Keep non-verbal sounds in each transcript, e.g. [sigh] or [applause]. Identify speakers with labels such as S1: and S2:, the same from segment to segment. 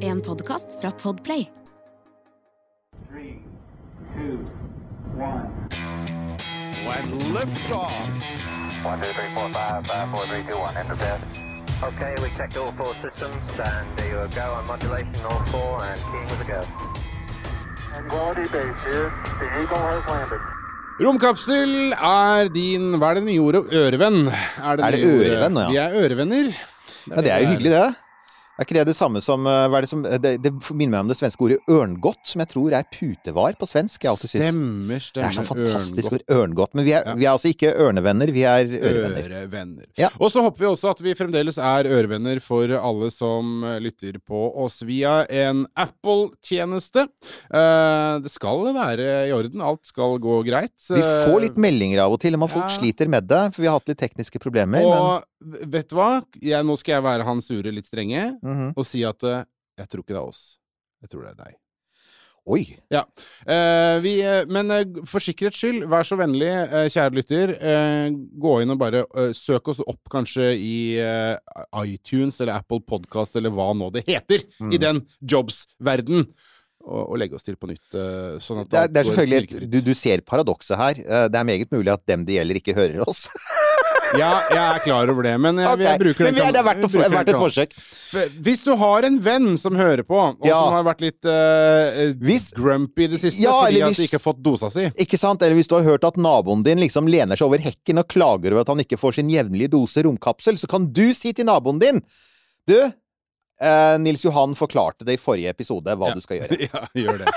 S1: En podkast fra Podplay.
S2: Three, two, one.
S3: When liftoff.
S4: One, two, three, four, five, five, four, three, two, one. Enter bed. Okay, we checked all four systems, and there you go on modulation, all four, and keying with a go.
S5: Quality base here. The Eagle has landed.
S6: Romkapsel er din Hva er det nye ordet? Ørevenn. Er det,
S7: Er det ørevenn, ja?
S6: Vi er ørevenner.
S7: Ja, det er jo hyggelig, det. Er ikke det det samme som eh, det, som, det, det minner meg om det svenske ordet ørngodt, som jeg tror er putevar på svensk. Jeg alltid.
S6: Stemmer,
S7: Det er så fantastisk ord. Ørngodt. Men vi er,
S6: Ja.
S7: vi er altså ikke ørnevenner, vi er ørevenner.
S6: Ørevenner.
S7: Ja.
S6: Og så håper vi også at vi fremdeles er ørevenner for alle som eh, lytter på oss via en Apple-tjeneste. Eh, det skal være i orden, alt skal gå greit.
S7: Vi får litt meldinger av og til om at folk
S6: Ja.
S7: sliter med det, for vi har hatt litt tekniske problemer.
S6: Og vet du hva? Jeg, nå skal jeg være han sure, litt strenge,
S7: Mhm.
S6: og si at eh, jeg tror ikke det er oss. Jeg tror det er deg.
S7: Oi!
S6: Ja. Eh, vi, eh, men eh, for sikkerhets skyld, vær så vennlig, kjære lytter, eh, gå inn og bare eh, søk oss opp kanskje i iTunes eller Apple Podcast eller hva nå det heter,
S7: Mm.
S6: i den jobs-verden. Og, og legge oss til på nytt. sånn
S7: Det er, det er selvfølgelig et, du, du ser paradokset her. Det er meget mulig at dem det gjelder, ikke hører oss. [laughs]
S6: Ja, jeg er klar over det, men jeg,
S7: okay.
S6: jeg bruker
S7: Men
S6: den
S7: vi er, det er verdt, å, verdt et forsøk.
S6: Hvis du har en venn som hører på, og
S7: Ja.
S6: som har vært litt uh,
S7: Hvis-
S6: grumpy i det siste
S7: Ja,
S6: fordi
S7: hvis,
S6: at de ikke har fått dosa si
S7: Ikke sant? Eller hvis du har hørt at naboen din liksom lener seg over hekken og klager over at han ikke får sin jevnlige dose romkapsel, så kan du si til naboen din Du, uh, Nils Johan forklarte det i forrige episode hva
S6: Ja.
S7: du skal gjøre. [laughs]
S6: Ja, gjør det.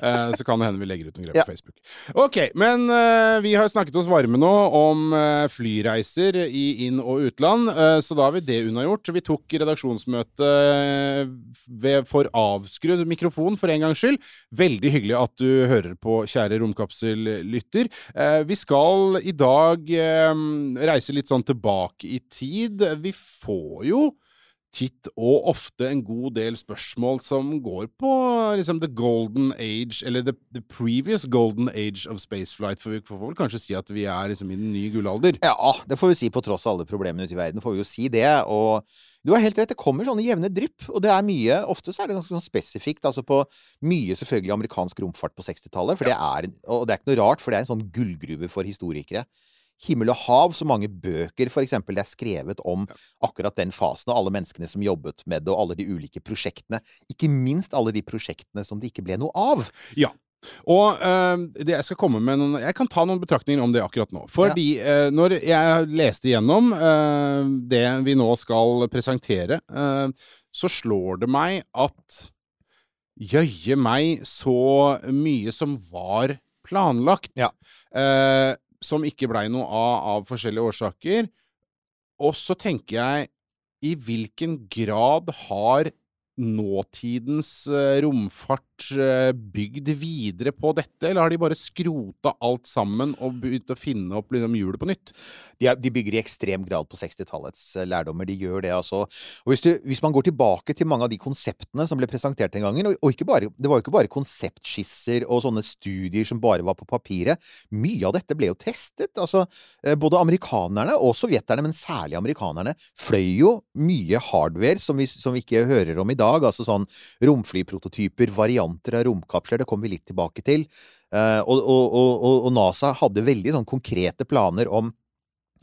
S6: Eh, så kan det hende vi legger ut noen greier på Facebook. Ok, men uh, vi har snakket oss varme nå om uh, flyreiser i inn- og utland, så da har vi det unnagjort. Vi tok redaksjonsmøte ved, for avskrudd mikrofon for en gangs skyld. Veldig hyggelig at du hører på, kjære romkapsellytter. Vi skal i dag reise litt sånn tilbake i tid. Vi får jo titt og ofte en god del spørsmål som går på liksom the golden age, eller the, the previous golden age of spaceflight, for vi får vel kanskje si at vi er liksom i den nye gullalder.
S7: Ja, det får vi si på tross av alle problemene ute i verden, får vi jo si det. Og du har helt rett, det kommer sånne jevne drypp, og det er mye Ofte så er det ganske sånn spesifikt, altså på mye selvfølgelig amerikansk romfart på 60-tallet, for det er Og det er ikke noe rart, for det er en sånn gullgruve for historikere. Himmel og hav, så mange bøker for eksempel det er skrevet om akkurat den fasen, og alle menneskene som jobbet med det, og alle de ulike prosjektene. Ikke minst alle de prosjektene som det ikke ble noe av.
S6: Ja. Og øh, det jeg skal komme med noen Jeg kan ta noen betraktninger om det akkurat nå. Fordi eh, når jeg leste igjennom øh, det vi nå skal presentere, eh, så slår det meg at Jøye meg så mye som var planlagt.
S7: Ja.
S6: Som ikke blei noe av av forskjellige årsaker. Og så tenker jeg i hvilken grad har nåtidens eh, romfart bygd videre på dette, eller har de bare skrota alt sammen og begynt å finne opp liksom, hjulet på nytt?
S7: De, de bygger i ekstrem grad på 60-tallets eh, lærdommer. De gjør det, altså. Og hvis, du, hvis man går tilbake til mange av de konseptene som ble presentert den gangen, og, og bare, det var jo ikke bare konseptskisser og sånne studier som bare var på papiret. Mye av dette ble jo testet. Altså, eh, både amerikanerne og sovjeterne, men særlig amerikanerne, fløy jo mye hardware som vi, som vi ikke hører om i dag. Altså sånn romflyprototyper, varianter av romkapsler. Det kommer vi litt tilbake til. Eh, og, og, og, og NASA hadde veldig sånn konkrete planer om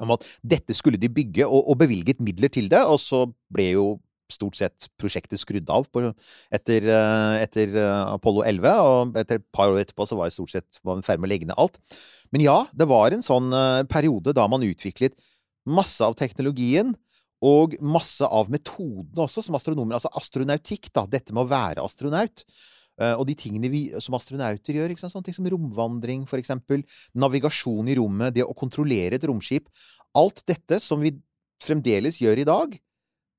S7: om at dette skulle de bygge, og, og bevilget midler til det, og så ble jo stort sett prosjektet skrudd av på, etter, eh, etter eh, Apollo 11, og etter et par år etterpå så var det stort sett var man i ferd med å legge ned alt. Men ja, det var en sånn periode da man utviklet masse av teknologien, og masse av metodene også, som astronomer. Altså astronautikk, da. Dette med å være astronaut. Eh, og de tingene vi som astronauter gjør. Sånne ting som romvandring, for eksempel. Navigasjon i rommet. Det å kontrollere et romskip. Alt dette som vi fremdeles gjør i dag,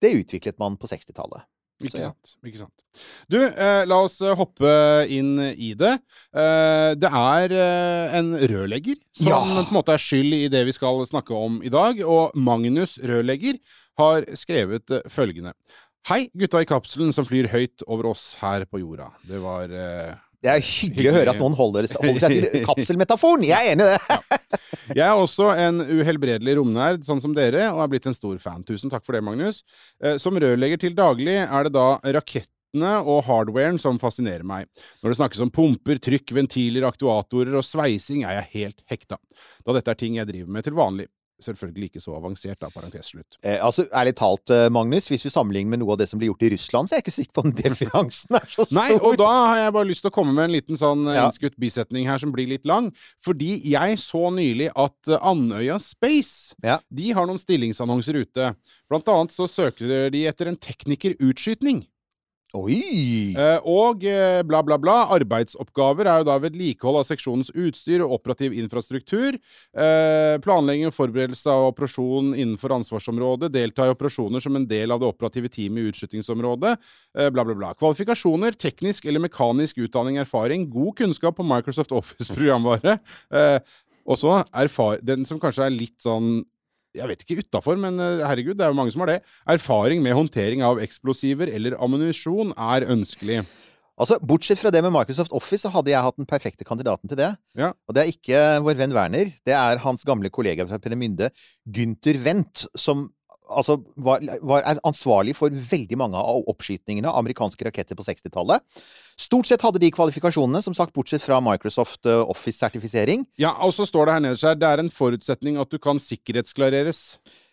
S7: det utviklet man på 60-tallet.
S6: Ikke
S7: ja.
S6: sant. ikke sant. Du, eh, la oss eh, hoppe inn i det. Eh, det er eh, en rørlegger som
S7: Ja.
S6: på en måte er skyld i det vi skal snakke om i dag. Og Magnus Rørlegger har skrevet eh, følgende. Hei, gutta i kapselen som flyr høyt over oss her på jorda. Det var eh,
S7: Det er hyggelig å høre at noen holder, holder seg til [laughs] kapselmetaforen. Jeg er enig i det.
S6: Jeg er også en uhelbredelig romnerd, sånn som dere, og er blitt en stor fan. Tusen takk for det, Magnus. Eh, Som rørlegger til daglig er det da rakettene og hardwaren som fascinerer meg. Når det snakkes om pumper, trykk, ventiler, aktuatorer og sveising, er jeg helt hekta. Da dette er ting jeg driver med til vanlig. Selvfølgelig ikke så avansert, da, parentes slutt.
S7: Eh, altså, Ærlig talt, eh, Magnus, hvis vi sammenligner med noe av det som blir gjort i Russland, så er jeg ikke sikker på om [laughs] differansen er så stor.
S6: Nei, og da har jeg bare lyst til å komme med en liten sånn eh,
S7: Ja.
S6: innskutt bisetning her som blir litt lang. Fordi jeg så nylig at eh, Andøya Space
S7: Ja.
S6: de har noen stillingsannonser ute. Blant annet så søker de etter en tekniker utskytning.
S7: Oi!
S6: Eh, og eh, bla, bla, bla. Arbeidsoppgaver er jo da vedlikehold av seksjonens utstyr og operativ infrastruktur. Eh, planlegging og forberedelse av operasjon innenfor ansvarsområdet. Delta i operasjoner som en del av det operative teamet i utskytingsområdet. Bla, bla, bla. Kvalifikasjoner, teknisk eller mekanisk utdanning, erfaring. God kunnskap på Microsoft Office-programvare. også og erfar den som kanskje er litt sånn jeg vet ikke utafor, men eh, herregud, det er jo mange som har det. Erfaring med håndtering av eksplosiver eller ammunisjon er ønskelig.
S7: Altså, Bortsett fra det med Microsoft Office, så hadde jeg hatt den perfekte kandidaten til det.
S6: Ja.
S7: Og det er ikke vår venn Werner. Det er hans gamle kollega fra Peenemünde, Gunther Wendt, som altså var, var ansvarlig for veldig mange av oppskytningene av amerikanske raketter på 60-tallet. Stort sett hadde de kvalifikasjonene, som sagt, bortsett fra Microsoft eh, Office-sertifisering.
S6: Ja, og så står det her nederst her, det er en forutsetning at du kan sikkerhetsklareres.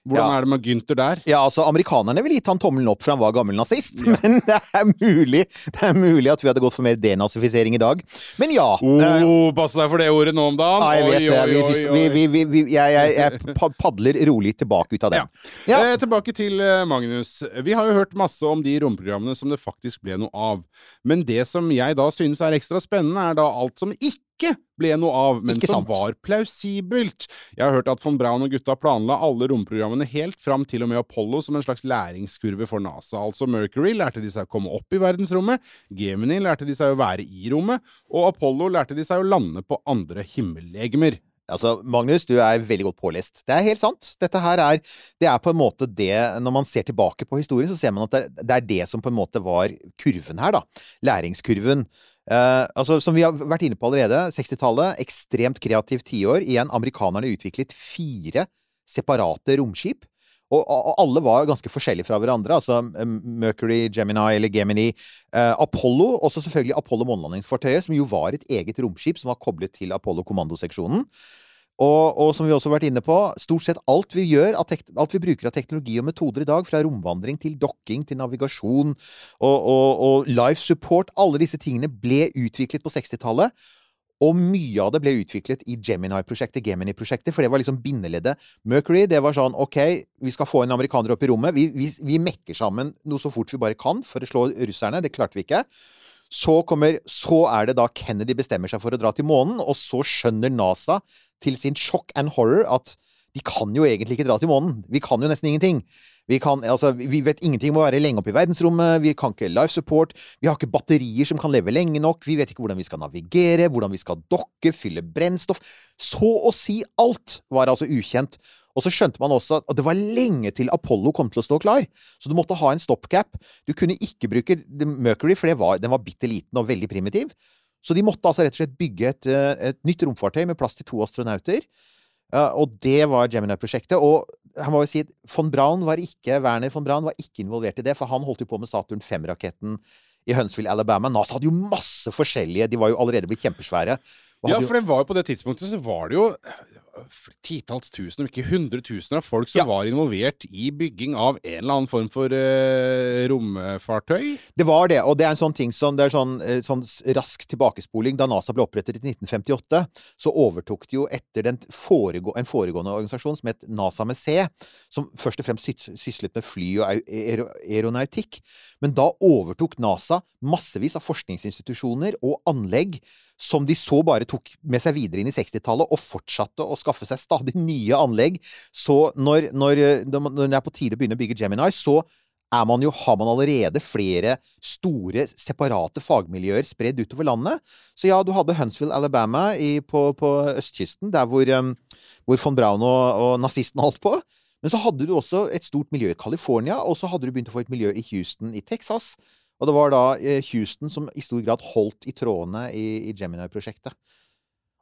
S6: Hvordan
S7: Ja.
S6: er det med Gynter der?
S7: Ja, altså, amerikanerne ville gitt han tommelen opp for han var gammel nazist, men det er mulig Det er mulig at vi hadde gått for mer denazifisering i dag. Men ja. eh,
S6: Oh, pass deg for det ordet nå om dagen!
S7: Ja, jeg vet
S6: Oi,
S7: det. vi, vi, jeg, jeg, jeg padler rolig tilbake ut av den. Ja.
S6: Eh, tilbake til eh, Magnus. Vi har jo hørt masse om de romprogrammene som det faktisk ble noe av. Men det som jeg da synes er ekstra spennende, er da alt som ikke ble noe av, men som var plausibelt. Jeg har hørt at von Braun og gutta planla alle romprogrammene helt fram til og med Apollo som en slags læringskurve for NASA. Altså Mercury lærte de seg å komme opp i verdensrommet, Gemini lærte de seg å være i rommet, og Apollo lærte de seg å lande på andre himmellegemer.
S7: Altså, Magnus, du er veldig godt pålest. Det er helt sant. Dette her er Det er på en måte det Når man ser tilbake på historien, så ser man at det, det er det som på en måte var kurven her, da. Læringskurven. Uh, altså, Som vi har vært inne på allerede, 60-tallet, ekstremt kreativt tiår. Igjen, amerikanerne utviklet fire separate romskip. Og, og alle var ganske forskjellige fra hverandre. Altså um, Mercury, Gemini eller Gemini. Eh, Apollo, også selvfølgelig Apollo månelandingsfartøyet, som jo var et eget romskip som var koblet til Apollo-kommandoseksjonen. Og, og som vi også har vært inne på, stort sett alt vi gjør, alt vi bruker av teknologi og metoder i dag, fra romvandring til dokking til navigasjon og, og, og life support, alle disse tingene ble utviklet på 60-tallet. Og mye av det ble utviklet i Gemini-prosjektet, Gemini-prosjektet, for det var liksom bindeleddet. Mercury, det var sånn OK, vi skal få en amerikaner opp i rommet. Vi, vi, vi mekker sammen noe så fort vi bare kan for å slå russerne. Det klarte vi ikke. Så, kommer, så er det da Kennedy bestemmer seg for å dra til månen, og så skjønner NASA til sin shock and horror at de kan jo egentlig ikke dra til månen. Vi kan jo nesten ingenting. Vi, kan, altså, vi vet ingenting om å være lenge oppe i verdensrommet, vi kan ikke life support, vi har ikke batterier som kan leve lenge nok, vi vet ikke hvordan vi skal navigere, hvordan vi skal dokke, fylle brennstoff. Så å si alt var altså ukjent. Og så skjønte man også at det var lenge til Apollo kom til å stå klar. Så du måtte ha en stopgap. Du kunne ikke bruke Mercury, for var, den var bitte liten og veldig primitiv. Så de måtte altså rett og slett bygge et, eh, et nytt romfartøy med plass til to astronauter. Ja, og det var Gemini-prosjektet. Og han må jo si von Braun var ikke, Werner von Braun var ikke involvert i det, for han holdt jo på med Saturn 5-raketten i Huntsville, Alabama. NASA hadde jo masse forskjellige De var jo allerede blitt kjempesvære.
S6: Ja, for det var jo på det tidspunktet så var det jo titalls tusen, om ikke hundretusener av folk som
S7: Ja.
S6: var involvert i bygging av en eller annen form for uh, romfartøy.
S7: Det var det, og det er en sånn ting som det er sånn, eh, sånn rask tilbakespoling. Da NASA ble opprettet i 1958, så overtok de jo etter den foregå, en foregående organisasjon som het NASA med C, som først og fremst syslet med fly og aer aeronautikk. Men da overtok NASA massevis av forskningsinstitusjoner og anlegg som de så bare tok med seg videre inn i 60-tallet, og fortsatte å skaffe seg stadig nye anlegg. Så når, når, eh, når det er på tide å begynne å bygge Gemini, så man jo, har man allerede flere store, separate fagmiljøer spredd utover landet. Så ja, du hadde Huntsville, Alabama i, på, på østkysten, der hvor, um, hvor von Braun og, og nazistene holdt på. Men så hadde du også et stort miljø i California, og så hadde du begynt å få et miljø i Houston i Texas. Og det var da eh, Houston som i stor grad holdt i trådene i, i Gemini-prosjektet.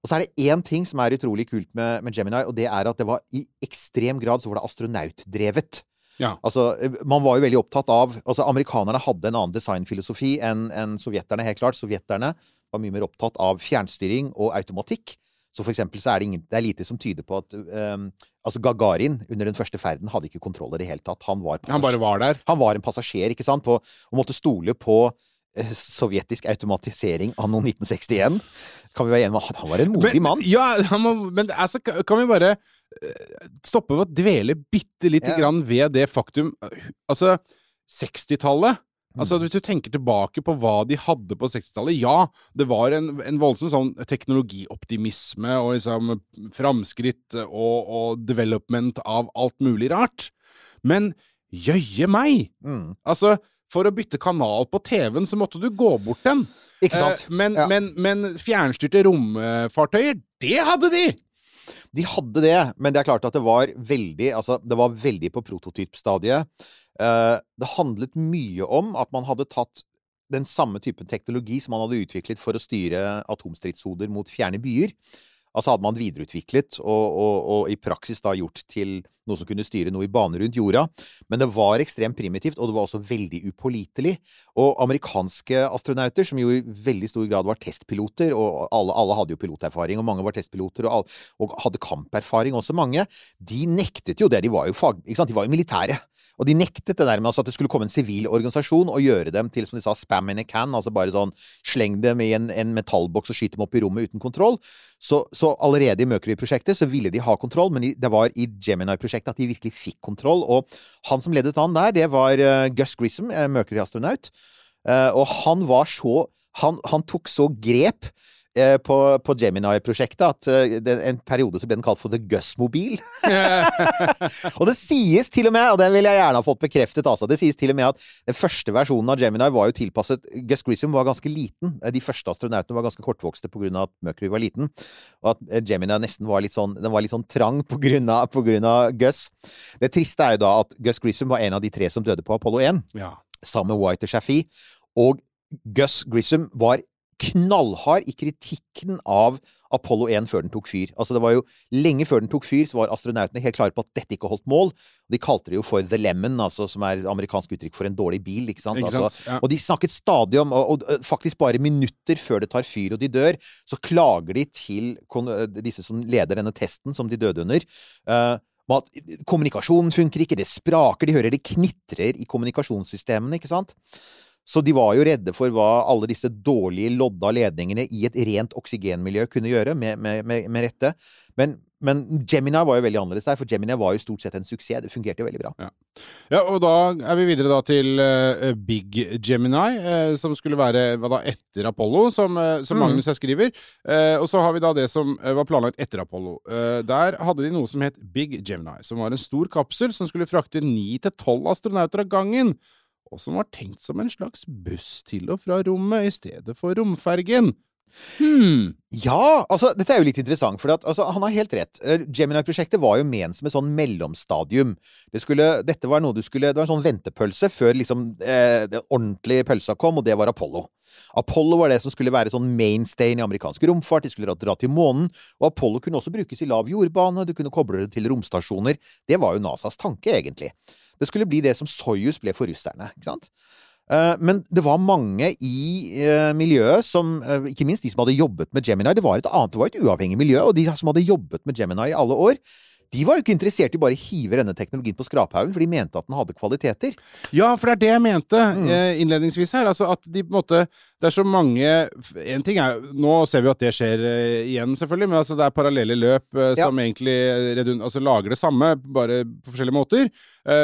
S7: Og så er det én ting som er utrolig kult med, med Gemini, og det er at det var i ekstrem grad så var det astronautdrevet.
S6: Ja.
S7: Altså, eh, man var jo veldig opptatt av Altså, amerikanerne hadde en annen designfilosofi enn en sovjeterne, helt klart. Sovjeterne var mye mer opptatt av fjernstyring og automatikk. Så for eksempel så er det, ingen, det er lite som tyder på at um, Altså, Gagarin under den første ferden hadde ikke kontroll i det hele tatt. Han var,
S6: Han bare var der.
S7: han var en passasjer, ikke sant, på, og måtte stole på uh, sovjetisk automatisering anno 1961. Kan vi være enige om at han var en modig mann?
S6: Ja, han må, men altså, kan vi bare eh, stoppe ved å dvele bitte lite
S7: Ja.
S6: grann ved det faktum Altså, 60-tallet Altså,
S7: Mm.
S6: Hvis du tenker tilbake på hva de hadde på 60-tallet Ja, det var en, en voldsom sånn teknologioptimisme og liksom framskritt og, og development av alt mulig rart. Men jøye meg!
S7: Mm.
S6: Altså, for å bytte kanal på TV-en, så måtte du gå bort den.
S7: Ikke sant?
S6: Eh, men,
S7: Ja.
S6: men, men fjernstyrte romfartøyer, det hadde de!
S7: De hadde det, men det er klart at det var veldig Altså, det var veldig på prototypstadiet. Eh, det handlet mye om at man hadde tatt den samme typen teknologi som man hadde utviklet for å styre atomstridshoder mot fjerne byer. Altså hadde man videreutviklet og, og, og i praksis da gjort til noe som kunne styre noe i bane rundt jorda. Men det var ekstremt primitivt, og det var også veldig upålitelig. Og amerikanske astronauter, som jo i veldig stor grad var testpiloter, og alle, alle hadde jo piloterfaring, og mange var testpiloter, og, all, og hadde kamperfaring også mange, de nektet jo det. De var jo fag... De var jo militære. Og de nektet det der med at det skulle komme en sivil organisasjon og gjøre dem til, som de sa, spam in a can. Altså bare sånn sleng dem i en, en metallboks og skyt dem opp i rommet uten kontroll. Så, så allerede i Mercury-prosjektet så ville de ha kontroll, men det var i Gemini-prosjektet at de virkelig fikk kontroll. Og han som ledet an der, det var eh, Gus Grissom, uh, Mercury-astronaut. Eh, og han var så Han, han tok så grep eh, på, på Gemini-prosjektet at eh, det, en periode så ble den kalt for The Gus-mobil. [laughs] og det sies til og med, og den vil jeg gjerne ha fått bekreftet, altså, det sies til og med at den første versjonen av Gemini var jo tilpasset Gus Grissom var ganske liten. Eh, De første astronautene var ganske kortvokste pga. at Mercury var liten. Og at eh, Gemini nesten var litt sånn Den var litt sånn trang pga. Gus. Det triste er jo da at Gus Grissom var en av de tre som døde på Apollo 1
S6: Ja.
S7: sammen med White og Shafi. Og Gus Grissom var knallhard i kritikken av Apollo 1 før den tok fyr. Altså det var jo Lenge før den tok fyr, så var astronautene helt klare på at dette ikke holdt mål. De kalte det jo for The Lemon, altså, som er amerikansk uttrykk for en dårlig bil. ikke sant?
S6: Ikke
S7: Altså.
S6: Ja.
S7: og de snakket stadig om og, og faktisk bare minutter før det tar fyr og de dør, så klager de til øh, disse som leder denne testen, som de døde under. Uh, at kommunikasjonen funker ikke, det spraker, de hører det knitrer i kommunikasjonssystemene, ikke sant? Så de var jo redde for hva alle disse dårlige lodda ledningene i et rent oksygenmiljø kunne gjøre, med, med, med, med rette. Men, men Gemini var jo veldig annerledes der, for Gemini var jo stort sett en suksess. Det fungerte jo veldig bra.
S6: Ja, og da er vi videre da til uh, Big Gemini, uh, som skulle være hva da, etter Apollo, som, uh, som
S7: Mm.
S6: Magnus her skriver. Og så har vi da det som var planlagt etter Apollo. Der hadde de noe som het Big Gemini, som var en stor kapsel som skulle frakte ni til tolv astronauter av gangen. Og som var tenkt som en slags buss til og fra rommet i stedet for romfergen. Hmm.
S7: Ja, altså, dette er jo litt interessant, for at, altså, han har helt rett. Eh, Gemini-prosjektet var jo ment som et sånn mellomstadium. Det, skulle, dette var noe du skulle, det var en sånn ventepølse før liksom, eh, den ordentlige pølsa kom, og det var Apollo. Apollo var det som skulle være sånn mainstayen i amerikansk romfart. De skulle dra, til månen. Og Apollo kunne også brukes i lav jordbane. Du kunne koble det til romstasjoner. Det var jo NASAs tanke, egentlig. Det skulle bli det som Soyuz ble for russerne. ikke sant? Eh, Men det var mange i eh, miljøet som eh, Ikke minst de som hadde jobbet med Gemini. Det var et annet, det var et uavhengig miljø, og de som hadde jobbet med Gemini i alle år, de var jo ikke interessert i bare å hive denne teknologien på skraphaugen, for de mente at den hadde kvaliteter.
S6: Ja, for det er det jeg mente
S7: Mm.
S6: eh, innledningsvis her. Altså at de på en måte Det er så mange En ting er Nå ser vi at det skjer eh, igjen, selvfølgelig, men altså det er parallelle løp eh,
S7: Ja.
S6: som egentlig redund, altså, lager det samme, bare på forskjellige måter.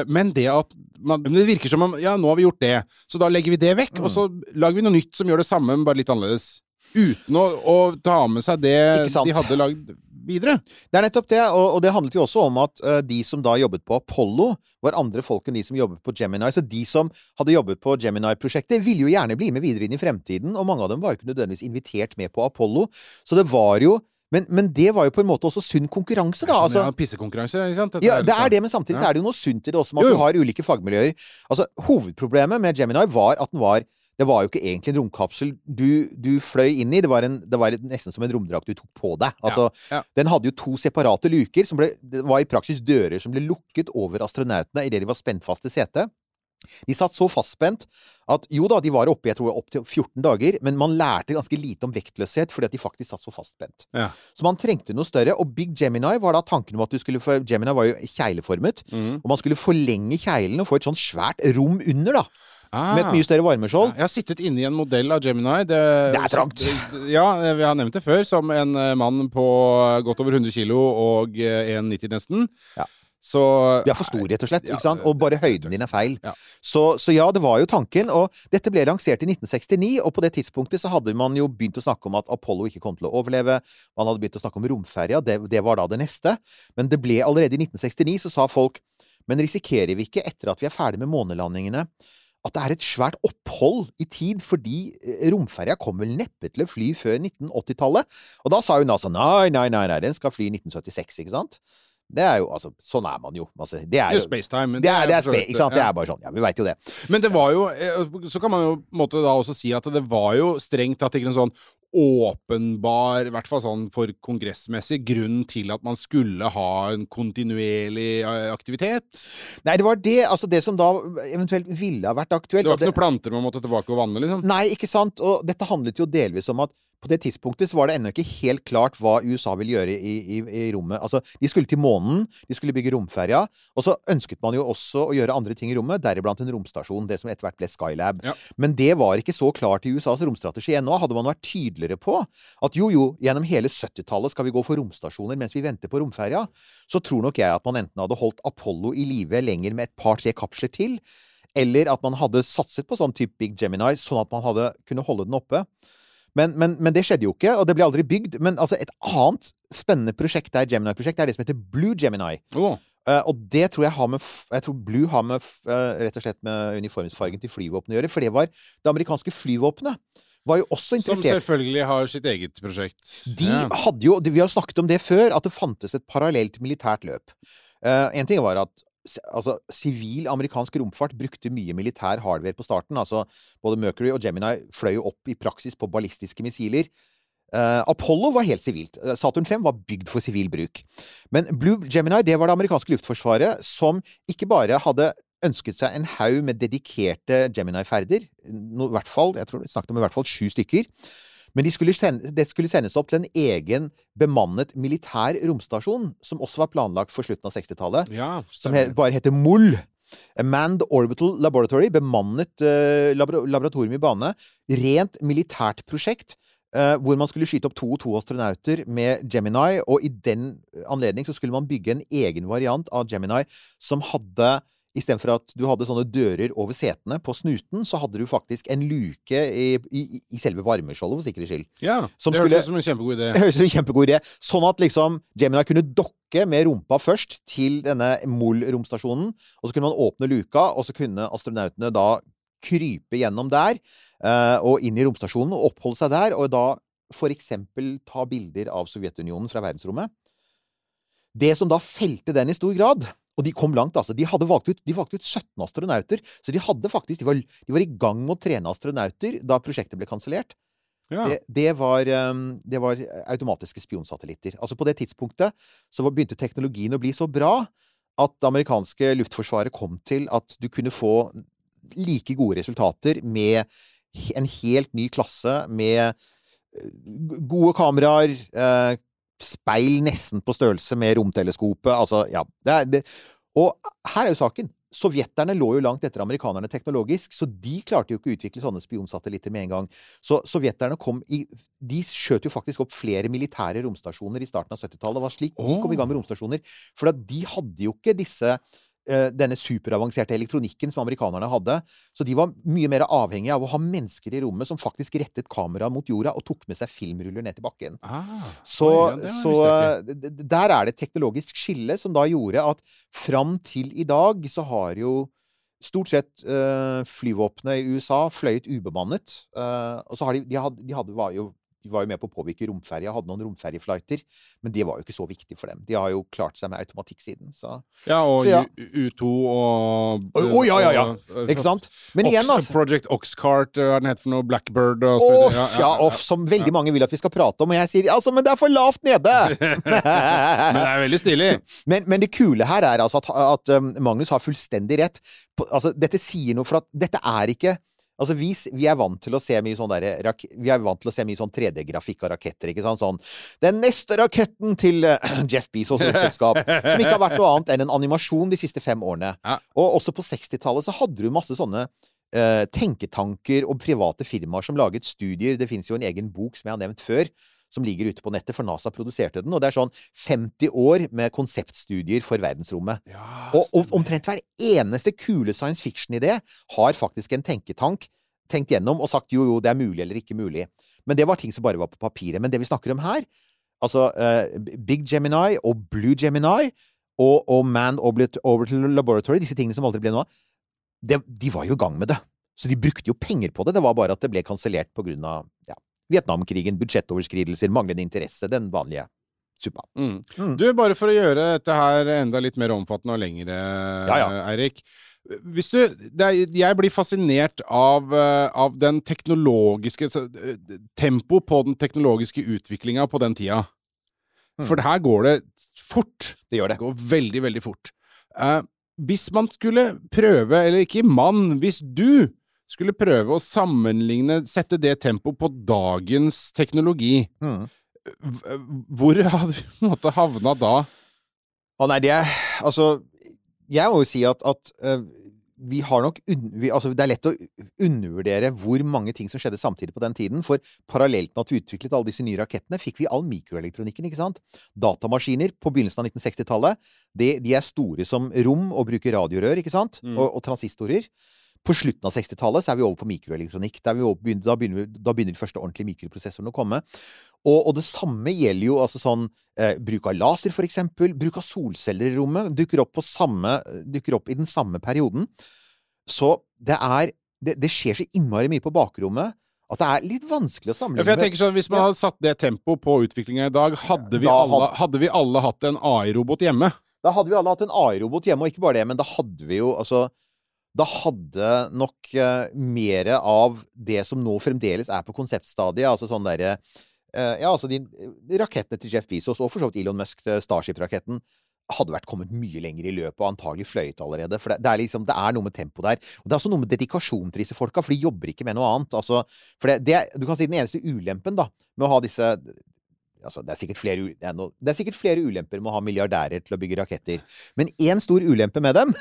S6: Men det at man, men Det virker som om Ja, nå har vi gjort det, så da legger vi det vekk,
S7: Mm.
S6: og så lager vi noe nytt som gjør det samme, men bare litt annerledes. Uten å, å ta med seg det de hadde lagd videre.
S7: Det er nettopp det, og, og det handlet jo også om at uh, de som da jobbet på Apollo, var andre folk enn de som jobbet på Gemini. Så de som hadde jobbet på Gemini-prosjektet, ville jo gjerne bli med videre inn i fremtiden, og mange av dem var jo ikke nødvendigvis invitert med på Apollo. Så det var jo men, men det var jo på en måte også sunn konkurranse, da. Altså,
S6: ja, pissekonkurranse, ikke sant? Dette
S7: Ja, det
S6: liksom-
S7: er det, men samtidig så er det jo noe sunt i det også, med at
S6: Jo,
S7: du har ulike fagmiljøer. Altså, Hovedproblemet med Gemini var at den var Det var jo ikke egentlig en romkapsel du, du fløy inn i. Det var, en, det var nesten som en romdrakt du tok på deg. Altså,
S6: ja.
S7: Den hadde jo to separate luker. Som ble, det var i praksis dører som ble lukket over astronautene idet de var spent fast i setet. De satt så fastspent at jo da, de var oppe jeg tror opp til 14 dager, men man lærte ganske lite om vektløshet fordi at de faktisk satt så fastspent.
S6: Ja.
S7: Så man trengte noe større, og Big Gemini var da tanken om at du skulle få Gemini var jo kjegleformet,
S6: Mm.
S7: og man skulle forlenge kjeglen og få et sånn svært rom under, da.
S6: Ah.
S7: Med et mye større varmeskjold.
S6: Jeg har sittet inni en modell av Gemini. Det,
S7: Det er trangt.
S6: Ja, vi har nevnt det før. Som en eh, mann på godt over 100 kilo og eh, 1,90 nesten.
S7: Ja.
S6: Så
S7: Du er for stor, rett og slett.
S6: Ja?
S7: Og bare høyden din er feil.
S6: Ja.
S7: Så, så ja, det var jo tanken. Og dette ble lansert i 1969, og på det tidspunktet så hadde man jo begynt å snakke om at Apollo ikke kom til å overleve. Man hadde begynt å snakke om romferja. Det, det var da det neste. Men det ble allerede i 1969, så sa folk Men risikerer vi ikke, etter at vi er ferdig med månelandingene, at det er et svært opphold i tid, fordi eh, romferja kommer vel neppe til å fly før 1980-tallet? Og da sa jo NASA nei, nei, nei, nei, den skal fly i 1976, ikke sant? Det er jo, altså, Sånn er man jo. Altså, det er
S6: jo spacetime. men
S7: det er, det er sant? Det er bare sånn. Ja, vi veit jo det.
S6: Men det var jo eh, Så kan man jo måtte da også si at det var jo strengt tatt ikke en sånn åpenbar, i hvert fall sånn for kongressmessig, grunn til at man skulle ha en kontinuerlig eh, aktivitet.
S7: Nei, det var det. Altså, det som da eventuelt ville ha vært aktuelt
S6: Det var
S7: det-
S6: ikke noen planter man måtte tilbake og vanne, liksom.
S7: Nei, ikke sant? Og dette handlet jo delvis om at på det tidspunktet så var det ennå ikke helt klart hva USA ville gjøre i, i, i rommet. Altså, de skulle til månen, de skulle bygge romferja, og så ønsket man jo også å gjøre andre ting i rommet, deriblant en romstasjon, det som etter hvert ble Skylab.
S6: Ja.
S7: Men det var ikke så klart i USAs romstrategi ennå. Hadde man vært tydeligere på at jo, jo, gjennom hele 70-tallet skal vi gå for romstasjoner mens vi venter på romferja, så tror nok jeg at man enten hadde holdt Apollo i live lenger med et par-tre kapsler til, eller at man hadde satset på sånn type Big Gemini, sånn at man hadde kunne holde den oppe. Men, men, men det skjedde jo ikke, og det ble aldri bygd. Men altså, et annet spennende prosjekt der, Gemini-prosjekt, er det som heter Blue Gemini.
S6: Oh.
S7: Uh, og det tror jeg har med Jeg tror Blue har med eh, rett og slett med uniformsfargen til flyvåpenet å gjøre. For det var det amerikanske flyvåpenet. Var jo også
S6: som selvfølgelig har sitt eget prosjekt.
S7: de
S6: Ja.
S7: hadde jo, Vi har snakket om det før, at det fantes et parallelt militært løp. Uh, en ting var at altså, sivil amerikansk romfart brukte mye militær hardware på starten. altså Både Mercury og Gemini fløy jo opp i praksis på ballistiske missiler. Uh, Apollo var helt sivilt. Eh, Saturn 5 var bygd for sivil bruk. Men Blue Gemini det var det amerikanske luftforsvaret som ikke bare hadde ønsket seg en haug med dedikerte Gemini-ferder, no, i hvert fall, jeg tror snakket om i hvert fall sju stykker, men de skulle sende, det skulle sendes opp til en egen bemannet militær romstasjon, som også var planlagt for slutten av 60-tallet,
S6: Ja,
S7: som he, bare heter MOL. Manned Orbital Laboratory, bemannet uh, laboratorium i bane. Rent militært prosjekt. Uh, hvor man skulle skyte opp to og to astronauter med Gemini, og i den anledning så skulle man bygge en egen variant av Gemini som hadde Istedenfor at du hadde sånne dører over setene på snuten, så hadde du faktisk en luke i, i, i selve varmeskjoldet, for sikkerhets skyld.
S6: ja
S7: som
S6: det
S7: skulle-
S6: hørtes ut som en kjempegod idé. [laughs]
S7: Det høres ut som en kjempegod idé. Sånn at liksom Gemini kunne dokke med rumpa først til denne MOL-romstasjonen, og så kunne man åpne luka, og så kunne astronautene da krype gjennom der eh, og inn i romstasjonen og oppholde seg der, og da for eksempel ta bilder av Sovjetunionen fra verdensrommet. Det som da felte den i stor grad og de kom langt, altså. De hadde valgt ut, de valgte ut 17 astronauter. Så de hadde faktisk, de var, de var i gang med å trene astronauter da prosjektet ble kansellert.
S6: Ja.
S7: Det, det, var, um, det var automatiske spionsatellitter. Altså På det tidspunktet så begynte teknologien å bli så bra at det amerikanske luftforsvaret kom til at du kunne få like gode resultater med en helt ny klasse med eh, gode kameraer, eh, speil nesten på størrelse med romteleskopet. Altså, ja. Det er, det. Og her er jo saken. Sovjeterne lå jo langt etter amerikanerne teknologisk, så de klarte jo ikke å utvikle sånne spionsatellitter med en gang. Så sovjeterne kom i De skjøt jo faktisk opp flere militære romstasjoner i starten av 70-tallet. Det var slik de kom i gang med romstasjoner. For de hadde jo ikke disse denne superavanserte elektronikken som amerikanerne hadde. Så de var mye mer avhengige av å ha mennesker i rommet som faktisk rettet kameraet mot jorda og tok med seg filmruller ned til bakken.
S6: Ah,
S7: Så,
S6: ja,
S7: så eh, der er det et teknologisk skille som da gjorde at fram til i dag så har jo stort sett eh, flyvåpenet i USA fløyet ubemannet. eh, og så har de, de, hadde, de hadde, var jo de var jo med på å påvirke romferja, hadde noen romferjeflighter, men det var jo ikke så viktig for dem. De har jo klart seg med automatikk siden, så
S6: Ja, og
S7: Så ja.
S6: U- U2 og
S7: Å, oh, ja, ja, ja.
S6: og-
S7: Ikke sant? Men igjen, altså.
S6: Project Oxcart, hva er den heter for noe? Blackbird og så videre.
S7: ja, off, som veldig mange vil at vi skal prate om, og jeg sier altså, men det er for lavt nede! [laughs]
S6: Men det er veldig stilig.
S7: Men, men det kule her er altså at, at um, Magnus har fullstendig rett. På, altså, dette sier noe, for at dette er ikke Altså, vi, vi er vant til å se mye sånn derre Vi er vant til å se mye sånn 3D-grafikk av raketter, ikke sant? Sånn Den neste raketten til uh, [clears throat] Jeff Bezos selskap! som ikke har vært noe annet enn en animasjon de siste fem årene.
S6: Ja.
S7: Og også på 60-tallet så hadde du masse sånne uh, tenketanker og private firmaer som laget studier. Det finnes jo en egen bok som jeg har nevnt før, som ligger ute på nettet, for NASA produserte den. Og det er sånn 50 år med konseptstudier for verdensrommet. Og, og omtrent hver eneste kule science fiction-idé har faktisk en tenketank tenkt gjennom og sagt jo, jo, det er mulig eller ikke mulig. Men det var ting som bare var på papiret. Men det vi snakker om her, altså uh, Big Gemini og Blue Gemini og, og Man Orbit, Orbital Laboratory, disse tingene som aldri ble noe av, de var jo i gang med det. Så de brukte jo penger på det. Det var bare at det ble kansellert på grunn av ja, Vietnamkrigen, budsjettoverskridelser, manglende interesse, den vanlige suppa.
S6: Mm.
S7: Mm.
S6: Du, bare for å gjøre dette her enda litt mer omfattende og lengre,
S7: Ja, ja.
S6: Eirik. Hvis du, det er, jeg blir fascinert av, eh, av den teknologiske eh, Tempo på den teknologiske utviklinga på den tida.
S7: Mm.
S6: For her går det fort.
S7: Det gjør det.
S6: Det går veldig, veldig fort. Uh, hvis man skulle prøve, eller ikke mann, hvis du skulle prøve å sammenligne, sette det tempoet på dagens teknologi,
S7: Mm.
S6: hvor hadde vi på en måte havna da?
S7: Å nei, det er Altså, jeg må jo si at, at uh, vi har nok vi, altså, Det er lett å undervurdere hvor mange ting som skjedde samtidig på den tiden. For parallelt med at vi utviklet alle disse nye rakettene, fikk vi all mikroelektronikken. ikke sant? Datamaskiner på begynnelsen av 1960-tallet. De, de er store som rom og bruker radiorør, ikke sant?
S6: Mm.
S7: Og, og transistorer. På slutten av 60-tallet er vi over på mikroelektronikk. Over, da, begynner, da begynner de første ordentlige mikroprosessorene å komme. Og, og det samme gjelder jo altså sånn eh, bruk av laser, for eksempel. Bruk av solceller i rommet. Dukker opp, på samme, dukker opp i den samme perioden. Så det er Det, det skjer så innmari mye på bakrommet at det er litt vanskelig å
S6: Ja, for jeg tenker sånn, Hvis man hadde satt det tempoet på utviklinga i dag, hadde vi,
S7: Da
S6: alle, hadde vi alle hatt en AI-robot hjemme?
S7: Da hadde vi alle hatt en AI-robot hjemme, og ikke bare det, men da hadde vi jo altså Da hadde nok uh, mer av det som nå fremdeles er på konseptstadiet, altså sånn derre uh, Ja, altså de rakettene til Jeff Bezos, og for så vidt Elon Musk, eh, Starship-raketten, hadde vært kommet mye lenger i løpet og antagelig fløyet allerede. For det, det er liksom, det er noe med tempo der. Og det er også noe med dedikasjon til disse folka, for de jobber ikke med noe annet. Altså, for det, det, du kan si den eneste ulempen da, med å ha disse Altså, det, er flere, det, er no, det er sikkert flere ulemper med å ha milliardærer til å bygge raketter. Men én stor ulempe med dem,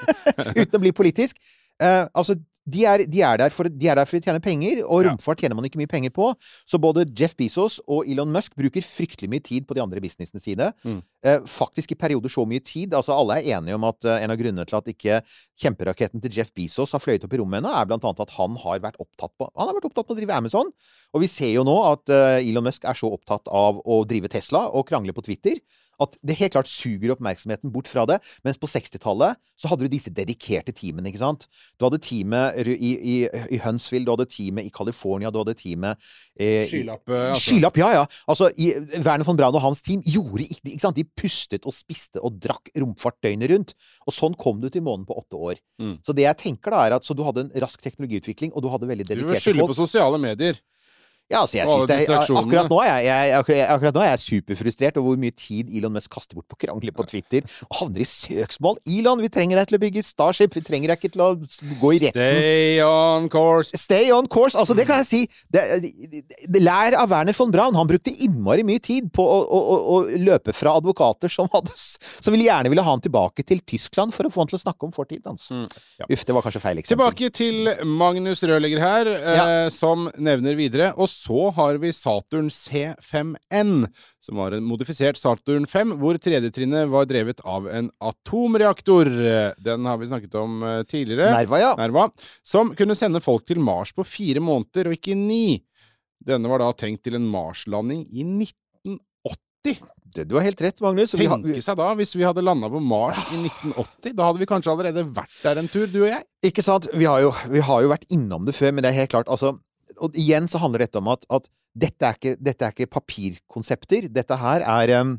S7: [laughs] uten å bli politisk eh, Altså, de er, de, er der for, de er der for å tjene penger, og romfart tjener man ikke mye penger på. Så både Jeff Bezos og Elon Musk bruker fryktelig mye tid på de andre businessene sine.
S6: Mm.
S7: Eh, faktisk i perioder så mye tid. Altså, alle er enige om at eh, en av grunnene til at ikke kjemperaketten til Jeff Bezos har fløyet opp i rommet ennå, er blant annet at han har vært opptatt på Han har vært opptatt på å drive Amazon. Og vi ser jo nå at eh, Elon Musk er så opptatt av å drive Tesla og krangle på Twitter at det helt klart suger oppmerksomheten bort fra det. Mens på 60-tallet så hadde du disse dedikerte teamene, ikke sant. Du hadde teamet i, i, i Huntsville, du hadde teamet i California, du hadde teamet eh,
S6: Skylapp, eh, altså.
S7: Skylapp, ja, ja. Altså, i, Werner von Braun og hans team gjorde ikke, det, ikke sant? De pustet og spiste og drakk romfart døgnet rundt. Og sånn kom du til månen på åtte år.
S6: Mm.
S7: Så det jeg tenker da er at Så du hadde en rask teknologiutvikling, og du hadde veldig
S6: Vi vil
S7: dedikerte
S6: skylde
S7: folk.
S6: på sosiale medier.
S7: Ja, altså, jeg synes det akkurat, nå er jeg, jeg, akkurat, akkurat nå er jeg superfrustrert over hvor mye tid Elon Musk kaster bort på å krangle på Twitter. Og havner i søksmål. Elon, vi trenger deg til å bygge Starship. Vi trenger deg ikke til å gå i retten.
S6: Stay on course.
S7: Stay on course. Altså, det kan jeg si. Det, det, lær av Werner von Braun. Han brukte innmari mye tid på å, å, å, å løpe fra advokater som, hadde, som ville gjerne ville ha han tilbake til Tyskland for å få han til å snakke om fortiden hans.
S6: Mm.
S7: Uff, det var kanskje feil eksempel.
S6: Tilbake til Magnus Rørlegger her, eh, som nevner videre. Og så har vi Saturn C5N, som var en modifisert Saturn 5, hvor tredjetrinnet var drevet av en atomreaktor. Den har vi snakket om eh, tidligere.
S7: Nerva, ja.
S6: Nerva, som kunne sende folk til Mars på fire måneder, og ikke ni. Denne var da tenkt til en Mars-landing i 1980.
S7: Det, du har helt rett, Magnus.
S6: Tenke seg da, hvis vi hadde landa på Mars i 1980. Da hadde vi kanskje allerede vært der en tur, du og jeg.
S7: Ikke sant? Vi har, jo, vi har jo vært innom det før, men det er helt klart altså og igjen så handler dette om at, at dette, er ikke, dette er ikke papirkonsepter. Dette her er um,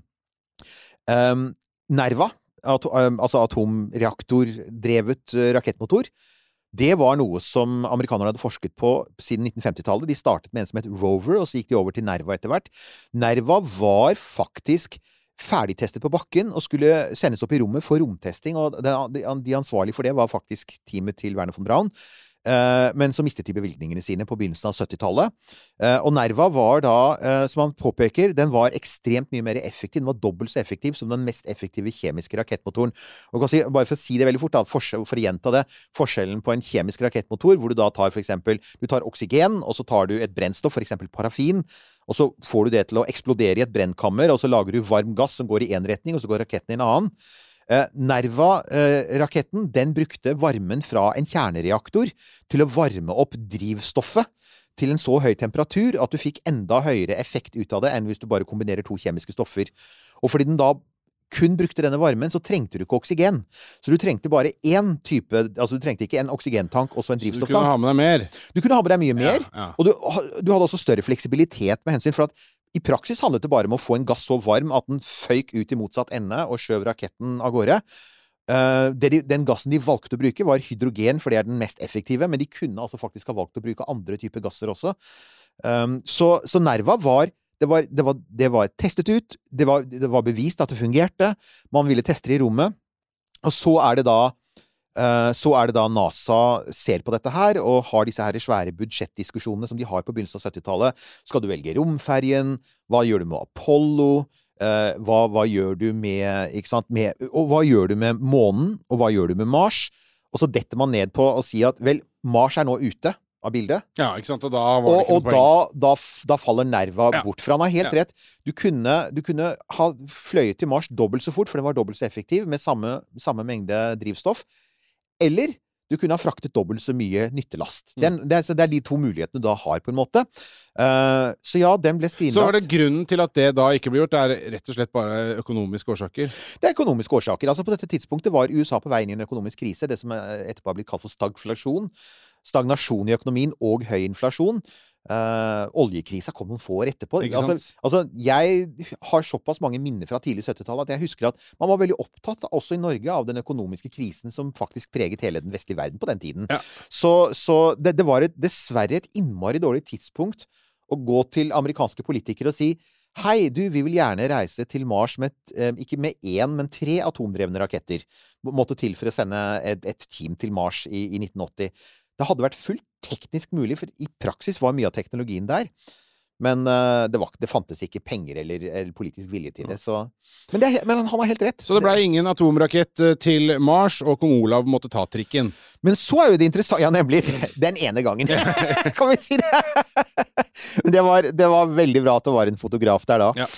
S7: um, Nerva, at, um, altså atomreaktordrevet uh, rakettmotor. Det var noe som amerikanerne hadde forsket på siden 1950-tallet. De startet med en som het Rover, og så gikk de over til Nerva etter hvert. Nerva var faktisk ferdigtestet på bakken og skulle sendes opp i rommet for romtesting. og de ansvarlige for det var faktisk teamet til Werner von Braun. Uh, men så mistet de bevilgningene sine på begynnelsen av 70-tallet. Uh, og Nerva var da, uh, som han påpeker, den var ekstremt mye mer effektiv. Den var dobbelt så effektiv som den mest effektive kjemiske rakettmotoren. Og bare for å si det veldig fort, da, for å gjenta det, forskjellen på en kjemisk rakettmotor, hvor du da tar for eksempel du tar oksygen, og så tar du et brennstoff, for eksempel parafin, og så får du det til å eksplodere i et brennkammer, og så lager du varm gass som går i én retning, og så går raketten i en annen. Eh, Nerva-raketten den brukte varmen fra en kjernereaktor til å varme opp drivstoffet til en så høy temperatur at du fikk enda høyere effekt ut av det enn hvis du bare kombinerer to kjemiske stoffer. Og fordi den da kun brukte denne varmen, så trengte du ikke oksygen. Så du trengte bare én type Altså du trengte ikke en oksygentank og så en drivstofftank.
S6: Så Du kunne ha med deg mer.
S7: Du kunne ha med deg mye mer,
S6: Ja, ja.
S7: og du, du hadde også større fleksibilitet med hensyn for at i praksis handlet det bare om å få en gass så varm at den føyk ut i motsatt ende og skjøv raketten av gårde. Eh, den gassen de valgte å bruke, var hydrogen, for det er den mest effektive, men de kunne altså faktisk ha valgt å bruke andre typer gasser også. Um, så, så Nerva var det var, det, var, det var testet ut, det var, det var bevist at det fungerte, man ville teste det i rommet, og så er det da Eh, så er det da NASA ser på dette her, og har disse her svære budsjettdiskusjonene som de har på begynnelsen av 70-tallet. Skal du velge romferjen? Hva gjør du med Apollo? Eh, hva, hva gjør du med, med Og hva gjør du med månen? Og hva gjør du med Mars? Og så detter man ned på å si at vel, Mars er nå ute av bildet.
S6: Ja, ikke sant? Og da var det
S7: Og,
S6: ikke
S7: og
S6: noe poeng.
S7: da, da, da faller nerva
S6: Ja.
S7: bort. For han har helt
S6: Ja.
S7: rett. Du kunne, du kunne ha fløyet til Mars dobbelt så fort, for den var dobbelt så effektiv, med samme, samme mengde drivstoff. Eller du kunne ha fraktet dobbelt så mye nyttelast.
S6: Mm.
S7: Den, det, er, det er de to mulighetene du da har, på en måte. Uh, så ja, den ble skrinlagt.
S6: Så var det grunnen til at det da ikke ble gjort, det er rett og slett bare økonomiske årsaker.
S7: Det er økonomiske årsaker. Altså På dette tidspunktet var USA på vei inn i en økonomisk krise. Det som eh, etterpå har blitt kalt for stagflasjon. Stagnasjon i økonomien og høy inflasjon. Uh, oljekrisa kom noen få år etterpå. Altså, altså, jeg har såpass mange minner fra tidlig 70-tall at jeg husker at man var veldig opptatt, også i Norge, av den økonomiske krisen som faktisk preget hele den vestlige verden på den tiden.
S6: Ja.
S7: Så, så det, det var et, dessverre et innmari dårlig tidspunkt å gå til amerikanske politikere og si Hei, du, vi vil gjerne reise til Mars med, eh, ikke med én, men tre atomdrevne raketter. Måtte til for å sende et, et team til Mars i, i 1980. Det hadde vært fullt teknisk mulig, for i praksis var mye av teknologien der. Men eh, det, var, det fantes ikke penger eller, eller politisk vilje til det. Så. Men, det er, men han har helt rett.
S6: Så det blei ingen atomrakett eh, til Mars, og kong Olav måtte ta trikken.
S7: Men så er jo det interessant Ja, nemlig. [laughs] Den ene gangen. [laughs] kan vi si det? [laughs] Men det var, det var veldig bra at det var en fotograf der da.
S6: Ja.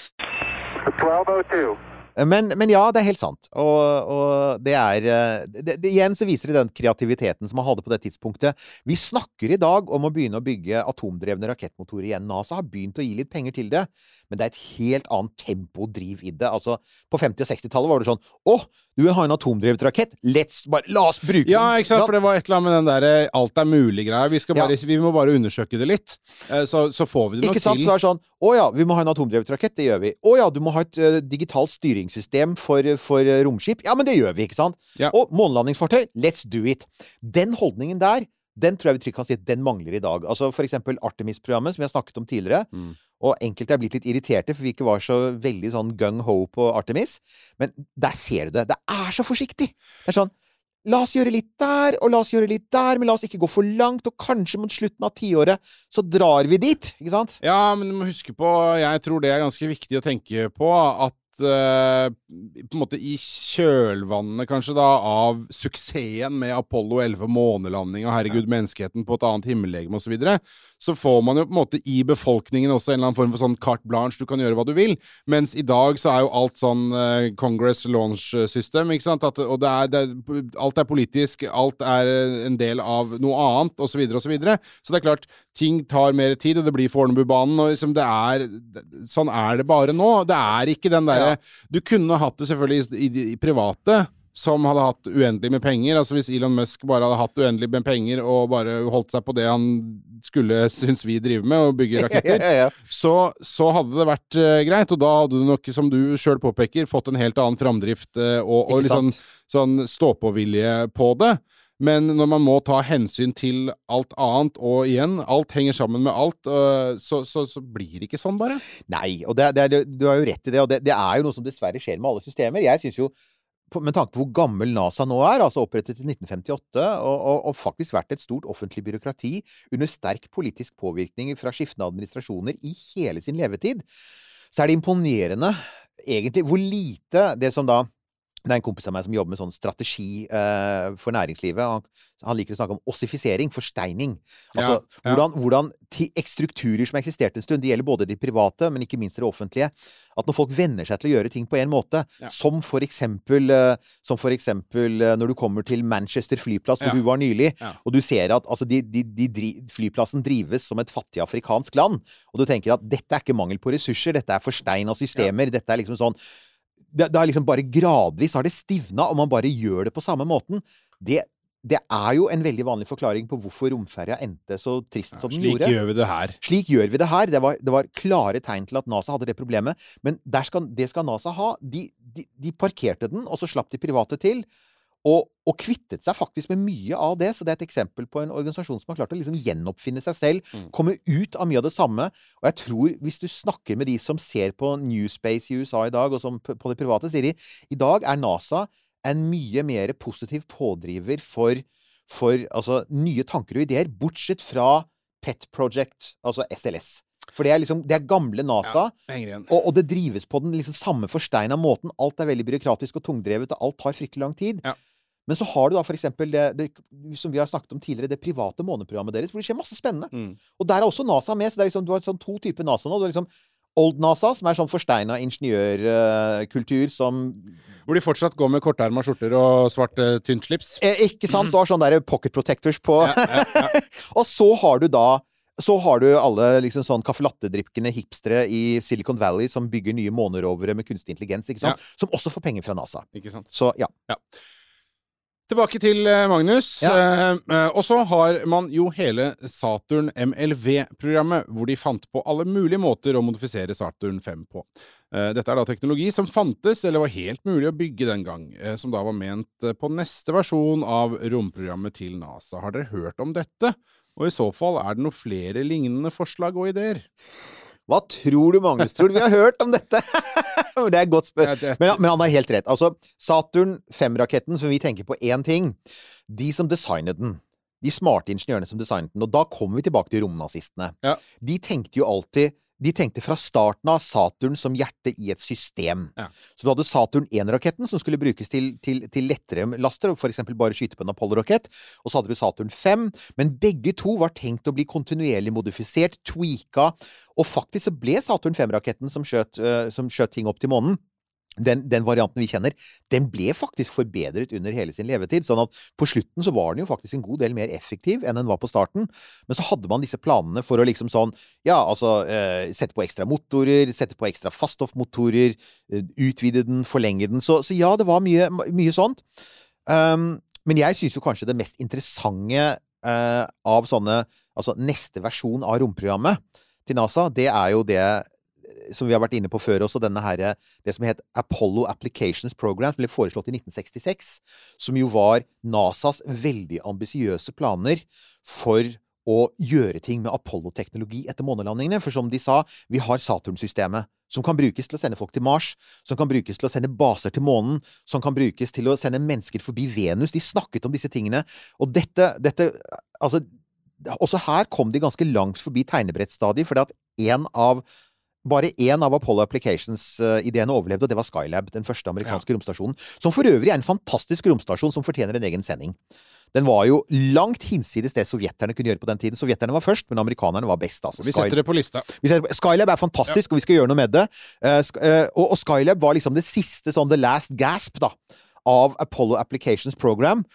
S5: 1202.
S7: Men, men ja, det er helt sant. Og, og det er eh, det, det, Igjen så viser det den kreativiteten som man hadde på det tidspunktet. Vi snakker i dag om å begynne å bygge atomdrevne rakettmotorer igjen. NASA har begynt å gi litt penger til det, men det er et helt annet tempo og driv i det. Altså, på 50- og 60-tallet var det sånn Å, du vil ha en atomdrevet rakett? Let's, bare, la oss bruke den!
S6: Ja, ikke sant? For det var et eller annet med den derre alt er mulig-greia. Vi,
S7: Ja.
S6: vi må bare undersøke det litt, eh, så, så får vi det nok til.
S7: Ikke sant?
S6: til.
S7: Så det er sånn Å ja, vi må ha en atomdrevet rakett. Det gjør vi. Å ja, du må ha et uh, digitalt styringssystem for, for romskip. Ja, men det gjør vi, ikke sant?
S6: Ja.
S7: Og månelandingsfartøy. Let's do it. Den holdningen der, den tror jeg vi trygt kan si at den mangler i dag. Altså for eksempel Artemis-programmet, som vi har snakket om tidligere.
S6: Mm.
S7: Og enkelte er blitt litt irriterte, for vi ikke var så veldig sånn gung-ho på Artemis. Men der ser du det. Det er så forsiktig! Det er sånn La oss gjøre litt der, og la oss gjøre litt der, men la oss ikke gå for langt, og kanskje mot slutten av tiåret så drar vi dit, ikke sant?
S6: Ja, men du må huske på Jeg tror det er ganske viktig å tenke på at eh, på en måte i kjølvannet kanskje da av suksessen med Apollo 11 månelandinga, og herregud menneskeheten på et annet himmellegeme osv., så, videre, så får man jo på en måte i befolkningen også en eller annen form for sånn carte blanche, du kan gjøre hva du vil. Mens i dag så er jo alt sånn uh, Congress launch system, ikke sant? At, og det er, det er, alt er politisk, alt er eh, en del av noe annet, osv., osv. Så, videre. så det er klart, ting tar mer tid, og det blir Fornebubanen, og liksom det er Sånn er det bare nå. Det er ikke den derre
S7: Ja.
S6: Du kunne hatt det selvfølgelig i, i, i private. som hadde hatt uendelig med penger. Altså Hvis Elon Musk bare hadde hatt uendelig med penger og bare holdt seg på det han skulle synes vi driver med, å bygge [laughs] raketter,
S7: Ja, ja, ja.
S6: så, så hadde det vært uh, greit. Og da hadde du nok, som du sjøl påpeker, fått en helt annen framdrift uh, og, og sånn, sånn stå-på-vilje på det. Men når man må ta hensyn til alt annet, og igjen, alt henger sammen med alt, øh, så, så, så blir det ikke sånn, bare.
S7: Nei, og det, det, du har jo rett i det. Og det, det er jo noe som dessverre skjer med alle systemer. Jeg synes jo, med tanke på hvor gammel NASA nå er, altså opprettet i 1958, og, og, og faktisk vært et stort offentlig byråkrati under sterk politisk påvirkning fra skiftende administrasjoner i hele sin levetid, så er det imponerende egentlig hvor lite det som da det er en kompis av meg som jobber med sånn strategi eh, for næringslivet. Han, han liker å snakke om ossifisering, forsteining. Altså
S6: Ja, ja.
S7: hvordan, hvordan ti- strukturer som har eksistert en stund, det gjelder både de private, men ikke minst det offentlige, at når folk venner seg til å gjøre ting på en måte,
S6: Ja.
S7: som for eksempel, eh, som for eksempel eh, når du kommer til Manchester flyplass, hvor
S6: Ja.
S7: du var nylig,
S6: Ja.
S7: og du ser at altså, de, de, de flyplassen drives som et fattig afrikansk land, og du tenker at dette er ikke mangel på ressurser, dette er forsteina systemer, dette er liksom sånn det, det liksom bare gradvis har det stivna, og man bare gjør det på samme måten. Det, det er jo en veldig vanlig forklaring på hvorfor romferja endte så trist som den
S6: Slik
S7: gjorde.
S6: gjør vi det her.
S7: Slik gjør vi det her. Det var, det var klare tegn til at NASA hadde det problemet. Men der skal, det skal NASA ha. De, de, de parkerte den, og så slapp de private til. Og, og kvittet seg faktisk med mye av det. Så det er et eksempel på en organisasjon som har klart å liksom gjenoppfinne seg selv.
S6: Mm.
S7: Komme ut av mye av det samme. Og jeg tror, hvis du snakker med de som ser på Newspace i USA i dag, og som på det private, sier de i dag er NASA en mye mer positiv pådriver for, for altså, nye tanker og ideer, bortsett fra Pet Project, altså SLS. For det er liksom Det er gamle NASA.
S6: ja.
S7: Og, og det drives på den liksom samme forsteina måten. Alt er veldig byråkratisk og tungdrevet, og alt tar fryktelig lang tid.
S6: Ja.
S7: Men så har du da eksempel det, det som vi har snakket om tidligere, det private måneprogrammet deres, hvor det skjer masse spennende.
S6: Mm.
S7: Og der er også NASA med. Så det er liksom, du har sånn to typer NASA nå. Du har liksom Old NASA, som er sånn forsteina ingeniørkultur som
S6: Hvor de fortsatt går med korterma skjorter og svart uh, tynt slips.
S7: eh, Ikke sant? Du har sånne der pocket protectors på.
S6: Ja, ja, ja. [laughs]
S7: og så har du da så har du alle liksom sånn kaffelattedrikkende latte-drikkende hipstere i Silicon Valley som bygger nye månerovere med kunstig intelligens, ikke sant? Som også får penger fra NASA.
S6: Ikke sant.
S7: Så ja. ja.
S6: Tilbake til eh, Magnus.
S7: Ja.
S6: Eh, eh, og så har man jo hele Saturn MLV-programmet, hvor de fant på alle mulige måter å modifisere Saturn 5 på. Eh, dette er da teknologi som fantes, eller var helt mulig å bygge den gang, eh, som da var ment eh, på neste versjon av romprogrammet til NASA. Har dere hørt om dette? Og i så fall, er det noen flere lignende forslag og ideer?
S7: Hva tror du, Magnus? Tror du vi har hørt om dette? [laughs] det er godt spør... Men, men han har helt rett. Altså, Saturn 5-raketten, som vi tenker på én ting De som designet den, de smarte ingeniørene som designet den, og da kommer vi tilbake til romnazistene.
S6: Ja.
S7: De tenkte jo alltid de tenkte fra starten av Saturn som hjerte i et system.
S6: Ja.
S7: Så du hadde Saturn 1-raketten, som skulle brukes til, til, til lettere laster, f.eks. bare skyte på en Apollo-rakett. Og så hadde du Saturn 5. Men begge to var tenkt å bli kontinuerlig modifisert, tweaka. Og faktisk så ble Saturn 5-raketten som, skjøt, eh, som skjøt ting opp til månen, den, den varianten vi kjenner, den ble faktisk forbedret under hele sin levetid. Sånn at på slutten så var den jo faktisk en god del mer effektiv enn den var på starten. Men så hadde man disse planene for å liksom sånn Ja, altså eh, sette på ekstra motorer, sette på ekstra faststoffmotorer, eh, utvide den, forlenge den. Så, så ja, det var mye, mye sånt. Um, men jeg syns jo kanskje det mest interessante eh, av sånne Altså neste versjon av romprogrammet til NASA, det er jo det som vi har vært inne på før også, denne her, det som het Apollo Applications Program, som ble foreslått i 1966, som jo var NASAs veldig ambisiøse planer for å gjøre ting med Apollo-teknologi etter månelandingene. For som de sa, vi har Saturn-systemet, som kan brukes til å sende folk til Mars, som kan brukes til å sende baser til månen, som kan brukes til å sende mennesker forbi Venus. De snakket om disse tingene. Og dette, dette Altså, også her kom de ganske langt forbi tegnebrettstadiet, fordi at en av bare én av Apollo Applications-ideene overlevde, og det var Skylab, den første amerikanske romstasjonen. Som for øvrig er en fantastisk romstasjon som fortjener en egen sending. Den var jo langt hinsides det sovjeterne kunne gjøre på den tiden. Sovjeterne var først, men amerikanerne var best. Altså.
S6: Vi setter det på lista.
S7: Skylab er fantastisk, og vi skal gjøre noe med det. Eh, eh, og Skylab var liksom det siste sånn the last gasp da, av Apollo Applications Program.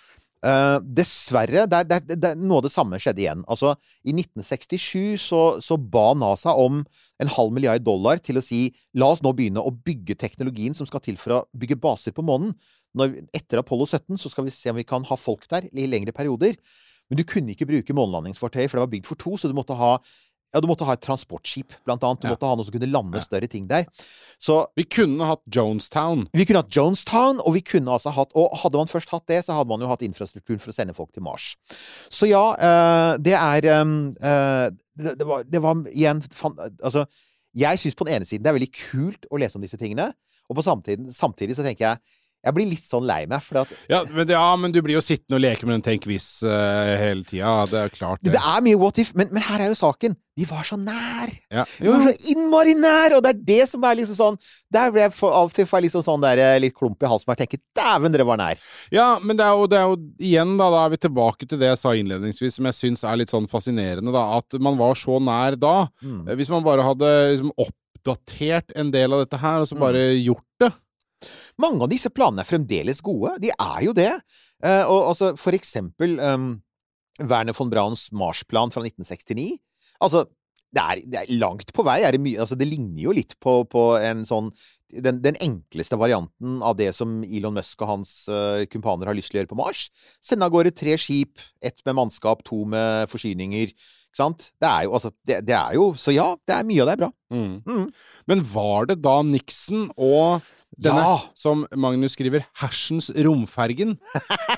S7: Eh, dessverre, det, er- det, er- det, er noe av det samme skjedde igjen. Altså, I 1967 så, så ba NASA om en halv milliard dollar til å si la oss nå begynne å bygge teknologien som skal til for å bygge baser på månen. når, etter Apollo 17 så skal vi se om vi kan ha folk der i lengre perioder. Men du kunne ikke bruke månelandingsfartøyet, for det var bygd for to, så du måtte ha ja, du måtte ha et transportskip, blant annet. Du
S6: Ja.
S7: måtte ha noe som kunne lande større ting der. Så
S6: Vi kunne hatt Jonestown.
S7: vi kunne hatt Jonestown, og vi kunne altså hatt Og hadde man først hatt det, så hadde man jo hatt infrastrukturen for å sende folk til Mars. Så ja, eh, det er eh, det, var, det var igjen Altså, jeg syns på den ene siden det er veldig kult å lese om disse tingene, og på samtidig, samtidig så tenker jeg jeg blir litt sånn lei meg, at
S6: Ja men, ja, men du blir jo sittende og leke med den Tenk hvis uh, hele tida. Det er klart, det.
S7: Det er mye what if, men, men her er jo saken. De var så nær!
S6: Ja.
S7: De var så innmari nær! Og det er det som er liksom sånn Der ble jeg for, av og til får jeg liksom sånn der, eh, litt klump i halsen og tenker dæven, dere var nær!
S6: Ja, men det er, jo, det er jo igjen, da, da er vi tilbake til det jeg sa innledningsvis, som jeg syns er litt sånn fascinerende, da. At man var så nær da.
S7: Mm.
S6: Eh, Hvis man bare hadde liksom oppdatert en del av dette her, og så
S7: Mm.
S6: bare gjort det.
S7: Mange av disse planene er fremdeles gode. De er jo det. Eh, og altså, for eksempel um, Werner von Brauns Mars-plan fra 1969. Altså, det er, det er langt på vei. Det, mye, altså, det ligner jo litt på, på en sånn den, den enkleste varianten av det som Elon Musk og hans uh, kumpaner har lyst til å gjøre på Mars. Sende av gårde tre skip. Ett med mannskap, to med forsyninger. Ikke sant? Det er jo altså det, det er jo Så ja, det er mye av det er bra.
S6: Mm.
S7: Mm.
S6: Men var det da Nixon og denne,
S7: Ja!
S6: som Magnus skriver, hersens romfergen,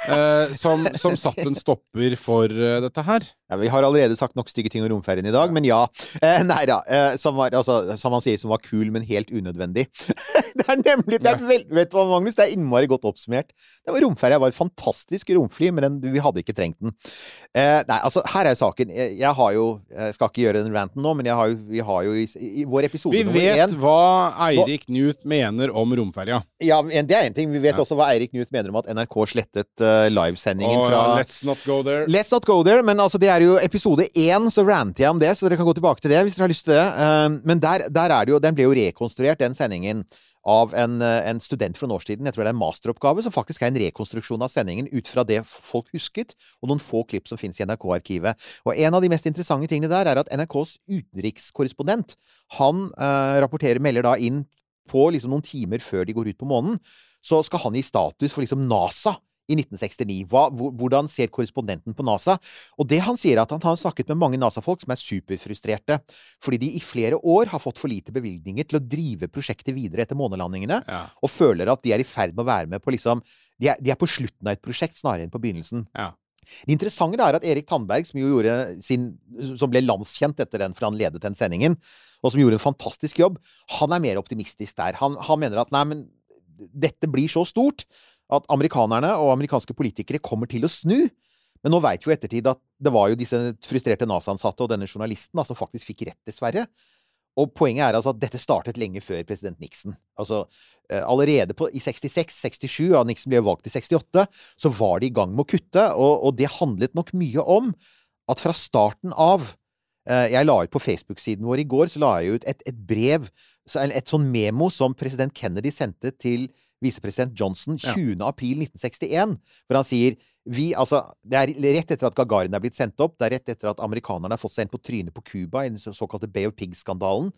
S6: eh, som, som satt en stopper for eh, dette her?
S7: Ja, vi har allerede sagt nok stygge ting om romfergen i dag, men ja. Eh, nei da. Eh, som, var, altså, som han sier, som var kul, men helt unødvendig. [laughs] det er nemlig det er vel, Vet du hva, Magnus? Det er innmari godt oppsummert. Det var Romferja var et fantastisk romfly, men den, vi hadde ikke trengt den. Eh, nei, altså, her er saken. Jeg, jeg har jo Jeg skal ikke gjøre den ranten nå, men har jo, vi har jo i, i vår episode
S6: Vi
S7: nummer
S6: vet hva Eirik Newt mener om romferja.
S7: Ja, men Det er én ting. Vi vet
S6: Ja.
S7: også hva Eirik Knut mener om at NRK slettet uh, livesendingen
S6: oh,
S7: fra
S6: Let's not go there.
S7: Let's not go there, men altså det er jo episode én, så ranter jeg om det, så dere kan gå tilbake til det hvis dere har lyst til det. Uh, men der, der er det jo Den ble jo rekonstruert, den sendingen, av en, uh, en student fra nårstiden. Jeg tror det er en masteroppgave, som faktisk er en rekonstruksjon av sendingen ut fra det folk husket, og noen få klipp som finnes i NRK-arkivet. Og en av de mest interessante tingene der er at NRKs utenrikskorrespondent, han eh, rapporterer, melder da inn på liksom noen timer før de går ut på månen, så skal han gi status for liksom NASA i 1969. Hva, hvordan ser korrespondenten på NASA? Og det han sier, er at han har snakket med mange NASA-folk som er superfrustrerte, fordi de i flere år har fått for lite bevilgninger til å drive prosjektet videre etter månelandingene,
S6: Ja.
S7: og føler at de er i ferd med å være med på liksom De er, de er på slutten av et prosjekt snarere enn på begynnelsen.
S6: Ja.
S7: Det interessante er at Erik Tandberg, som sin Som ble landskjent etter den, for han ledet den sendingen, og som gjorde en fantastisk jobb, han er mer optimistisk der. Han, han mener at nei, men dette blir så stort at amerikanerne og amerikanske politikere kommer til å snu. Men nå veit vi jo ettertid at det var jo disse frustrerte NASA-ansatte og denne journalisten da, som faktisk fikk rett, dessverre. Og poenget er altså at dette startet lenge før president Nixon. Altså, eh, allerede på, i 66-67, ja, Nixon ble valgt i 68, så var de i gang med å kutte, og, og det handlet nok mye om at fra starten av eh, Jeg la ut på Facebook-siden vår i går, så la jeg ut et, et brev, et sånn memo som president Kennedy sendte til visepresident Johnson
S6: Ja.
S7: 20. april 1961, hvor han sier vi, altså, Det er rett etter at Gagarin er blitt sendt opp, det er rett etter at amerikanerne har fått en på trynet på Cuba i den såkalte Bay of Pigs-skandalen.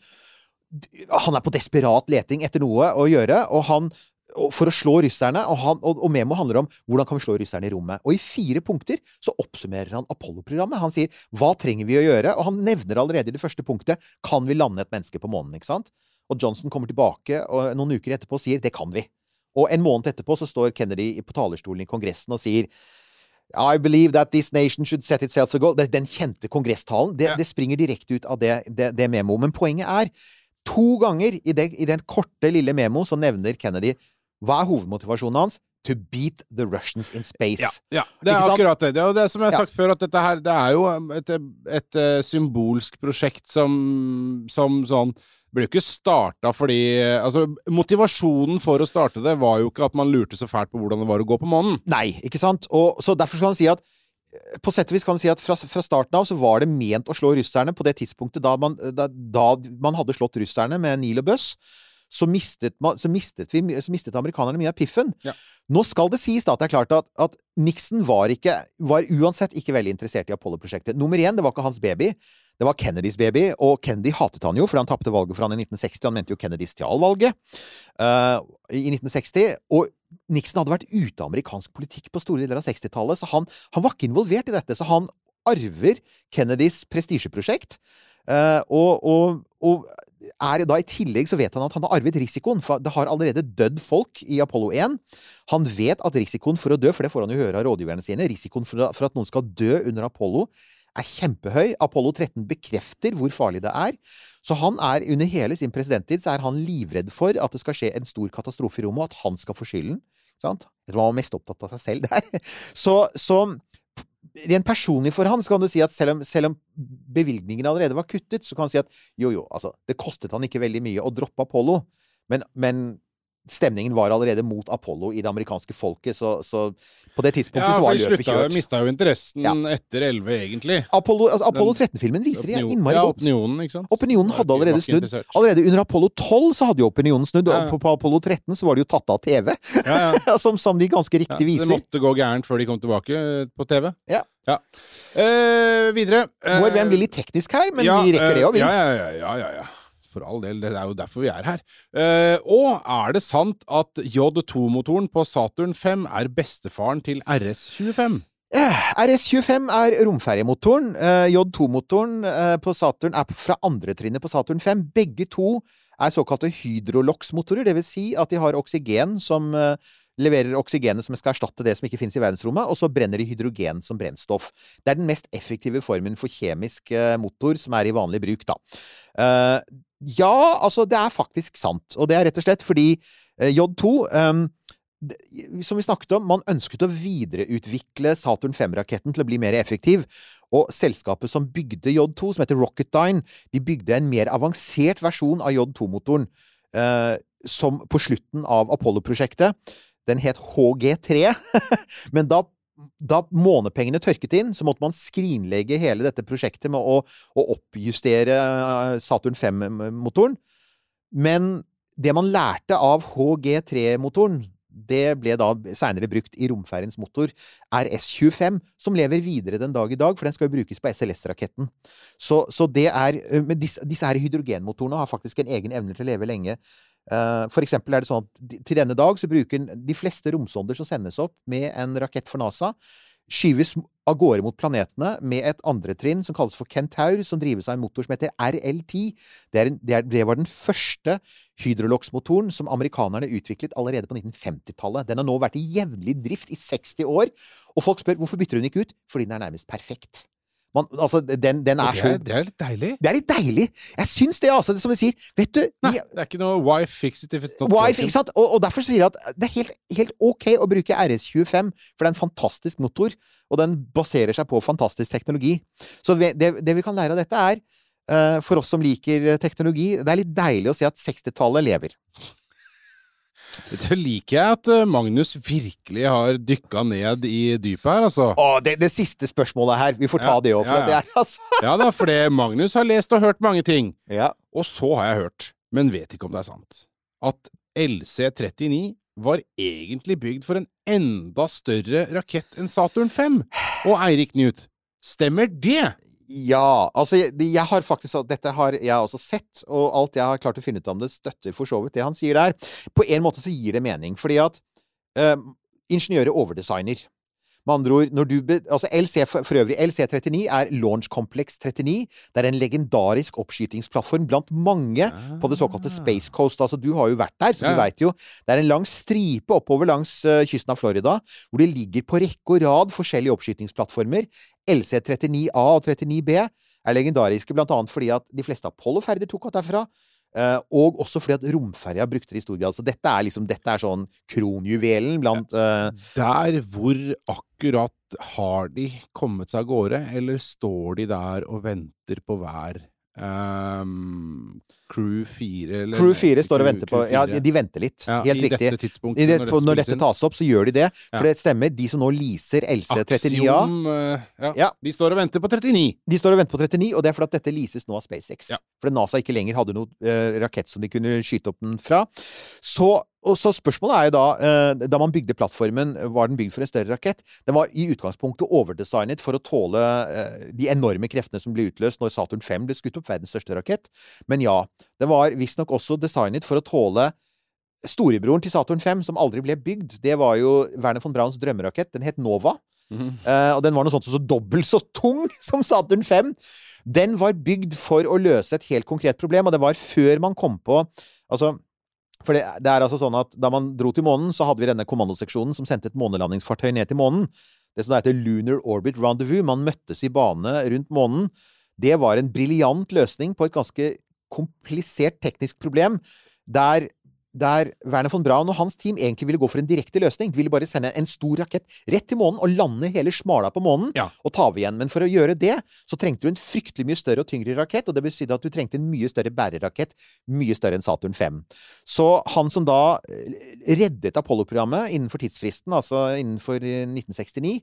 S7: Han er på desperat leting etter noe å gjøre, og han for å slå russerne, og, han, og, og memo handler om hvordan kan vi slå russerne i rommet. Og i fire punkter så oppsummerer han Apollo-programmet. Han sier hva trenger vi å gjøre, og han nevner allerede i det første punktet kan vi lande et menneske på månen. ikke sant? Og Johnson kommer tilbake og noen uker etterpå og sier det kan vi. Og en måned etterpå så står Kennedy på talerstolen i Kongressen og sier I believe that this nation should set itself a goal. Den kjente kongresstalen. Det,
S6: Ja.
S7: det springer direkte ut av det, det, det memoet. Men poenget er To ganger i, det, i den korte, lille memo så nevner Kennedy hva er hovedmotivasjonen hans? To beat the Russians in space.
S6: Ja, ja, det er akkurat det. Det er det som jeg har
S7: Ja.
S6: sagt før, at dette her, det er jo et, et, et symbolsk prosjekt som, som sånn ble jo ikke starta fordi Altså, motivasjonen for å starte det var jo ikke at man lurte så fælt på hvordan det var å gå på månen.
S7: Nei, ikke sant? Og, så derfor skal han si at på sett og vis kan han si at fra, fra starten av så var det ment å slå russerne på det tidspunktet da man, da, da man hadde slått russerne med Neil og Buss. Så mistet, man, så, mistet vi, så mistet amerikanerne mye av piffen.
S6: Ja.
S7: Nå skal det sies da at det er klart at, at Nixon var, ikke, var uansett ikke veldig interessert i Apollo-prosjektet. Nummer én, det var ikke hans baby. Det var Kennedys baby, og Kennedy hatet han jo, fordi han tapte valget for han i 1960. Han mente jo Kennedy stjal valget uh, i 1960. Og Nixon hadde vært ute av amerikansk politikk på store deler av 60-tallet, så han, han var ikke involvert i dette. Så han arver Kennedys prestisjeprosjekt. Uh, og, og, og er da i tillegg så vet han at han har arvet risikoen, for det har allerede dødd folk i Apollo 1. Han vet at risikoen for å dø, for det får han jo høre av rådgiverne sine, risikoen for, for at noen skal dø under Apollo er kjempehøy. Apollo 13 bekrefter hvor farlig det er. Så han er under hele sin presidenttid så er han livredd for at det skal skje en stor katastrofe i rommet, og at han skal få skylden. Sant? Jeg tror han var mest opptatt av seg selv der. [laughs] Så, så rent personlig for han så kan du si at selv om, selv om bevilgningene allerede var kuttet, så kan han si at jo, jo, altså, det kostet han ikke veldig mye å droppe Apollo, men, men stemningen var allerede mot Apollo i det amerikanske folket, så, så på det tidspunktet
S6: Ja,
S7: så var løpet kjørt.
S6: mista jo interessen
S7: Ja.
S6: etter 11, egentlig.
S7: Apollo, altså, Apollo 13-filmen viser det
S6: innmari
S7: innmari
S6: ja,
S7: godt.
S6: opinionen, ikke sant.
S7: Opinionen hadde allerede snudd. Allerede under Apollo 12 så hadde jo opinionen snudd,
S6: Ja, ja.
S7: og på, på Apollo 13 så var det jo tatt av TV,
S6: Ja, ja. [laughs]
S7: som, som de ganske
S6: Ja,
S7: viser.
S6: det måtte gå gærent før de kom tilbake eh, på TV.
S7: Ja.
S6: Eh, videre. eh,
S7: Vår venn blir litt teknisk her, men
S6: ja,
S7: vi rekker det
S6: eh,
S7: òg, vi.
S6: Ja, ja, ja, ja, ja, ja. For all del, det er jo derfor vi er her. Eh, og er det sant at J2-motoren på Saturn 5 er bestefaren til RS25?
S7: Eh, RS25 er romferjemotoren. Eh, J2-motoren eh, på Saturn er fra andre trinnet på Saturn 5. Begge to er såkalte hydrolox-motorer, dvs. Si at de har oksygen som leverer oksygenet som skal erstatte det som ikke finnes i verdensrommet, og så brenner de hydrogen som brennstoff. Det er den mest effektive formen for kjemisk motor som er i vanlig bruk, da. Ja, altså, det er faktisk sant. Og det er rett og slett fordi eh, J2 um, det- som vi snakket om, man ønsket å videreutvikle Saturn 5-raketten til å bli mer effektiv. Og selskapet som bygde J2, som heter Rocketdyne, de bygde en mer avansert versjon av J2-motoren. Eh, som på slutten av Apollo-prosjektet. Den het HG3. [laughs] Men da, da månepengene tørket inn, så måtte man skrinlegge hele dette prosjektet med å, å oppjustere eh, Saturn 5-motoren. Men det man lærte av HG3-motoren, det ble da seinere brukt i romferjens motor, RS-25, som lever videre den dag i dag, for den skal jo brukes på SLS-raketten. Så, så det er Men disse, disse her hydrogenmotorene har faktisk en egen evne til å leve lenge. Eh, For eksempel er det sånn at til denne dag så bruker de fleste romsonder som sendes opp med en rakett for NASA, skyves av gårde mot planetene med et andre trinn som kalles for Kentaur, som drives av en motor som heter RL10. Det, en, det var den første hydrolox-motoren som amerikanerne utviklet allerede på 1950-tallet. Den har nå vært i jevnlig drift i 60 år, og folk spør hvorfor bytter hun ikke ut? Fordi den er nærmest perfekt. Man, altså, den, den er
S6: det,
S7: så
S6: er, det er litt deilig.
S7: Det er litt deilig! Jeg syns det, altså. Som de sier. Vet du,
S6: Nei,
S7: vi,
S6: det er ikke noe why fix it if it's not why,
S7: ikke sant? Og, og derfor sier jeg at det er helt, helt ok å bruke RS25, for det er en fantastisk motor, og den baserer seg på fantastisk teknologi. Så det, det vi kan lære av dette, er eh, for oss som liker teknologi, det er litt deilig å se at 60-tallet lever.
S6: Så liker jeg at eh, Magnus virkelig har dykka ned i dypet her, altså.
S7: Å, det, det siste spørsmålet her, vi får ta
S6: Ja,
S7: det òg, for
S6: ja,
S7: ja. det er [laughs] altså
S6: Ja da, for Magnus har lest og hørt mange ting.
S7: ja.
S6: Og så har jeg hørt, men vet ikke om det er sant, at LC-39 var egentlig bygd for en enda større rakett enn Saturn 5. Og Eirik Newt. stemmer det?
S7: Ja, altså jeg, har faktisk Dette har jeg også sett, og alt jeg har klart å finne ut om det, støtter for så vidt det han sier der. På en måte så gir det mening, fordi at eh, ingeniører overdesigner. Med andre ord, når du altså LC, for, øvrig, LC39 er Launch Complex 39. Det er en legendarisk oppskytingsplattform blant mange på det såkalte Space Coast. Altså, du har jo vært der, så
S6: Ja.
S7: du veit jo. Det er en lang stripe oppover langs uh, kysten av Florida, hvor det ligger på rekke og rad forskjellige oppskytingsplattformer. LC39A og 39B er legendariske annet fordi at de fleste Apollo-ferder tok av derfra. Eh, og også fordi at romferja brukte det i stor grad. Så dette er liksom, dette er sånn kronjuvelen blant eh,
S6: Der hvor akkurat har de kommet seg av gårde, eller står de der og venter på hver ehm, Crew 4 eller
S7: Crew 4 står og venter på Ja, de venter litt.
S6: Ja,
S7: Helt
S6: I
S7: riktig.
S6: dette tidspunktet,
S7: I det,
S6: når
S7: når dette tas opp, så gjør de det. For det stemmer. De som nå leaser LC39A,
S6: Axiom eh, ja.
S7: Ja.
S6: De står og venter på 39.
S7: de står og venter på 39, og det er fordi at dette leases nå av SpaceX.
S6: Ja.
S7: Fordi NASA ikke lenger hadde noe uh, rakett som de kunne skyte opp den fra. Så og så spørsmålet er jo da eh, Da man bygde plattformen, var den bygd for en større rakett? Den var i utgangspunktet overdesignet for å tåle eh, de enorme kreftene som ble utløst når Saturn 5 ble skutt opp, verdens største rakett. Men ja, den var visstnok også designet for å tåle storebroren til Saturn 5, som aldri ble bygd. Det var jo Werner von Brauns drømmerakett. Den het Nova. Uh, og den var noe sånt som så dobbelt så tung [laughs] som Saturn 5. Den var bygd for å løse et helt konkret problem, og det var før man kom på Altså, for det, det er altså sånn at da man dro til månen, så hadde vi denne kommandoseksjonen som sendte et månelandingsfartøy ned til månen. Det som heter Lunar Orbit Rendezvous. Man møttes i bane rundt månen. Det var en briljant løsning på et ganske komplisert teknisk problem, der der Werner von Braun og hans team egentlig ville gå for en direkte løsning. De ville bare sende en stor rakett rett til månen og lande hele smala på månen
S6: Ja.
S7: og ta av igjen. Men for å gjøre det, så trengte du en fryktelig mye større og tyngre rakett, og det betydde at du trengte en mye større bærerakett, mye større enn Saturn 5. Så han som da eh, reddet Apollo-programmet innenfor tidsfristen, altså innenfor eh, 1969,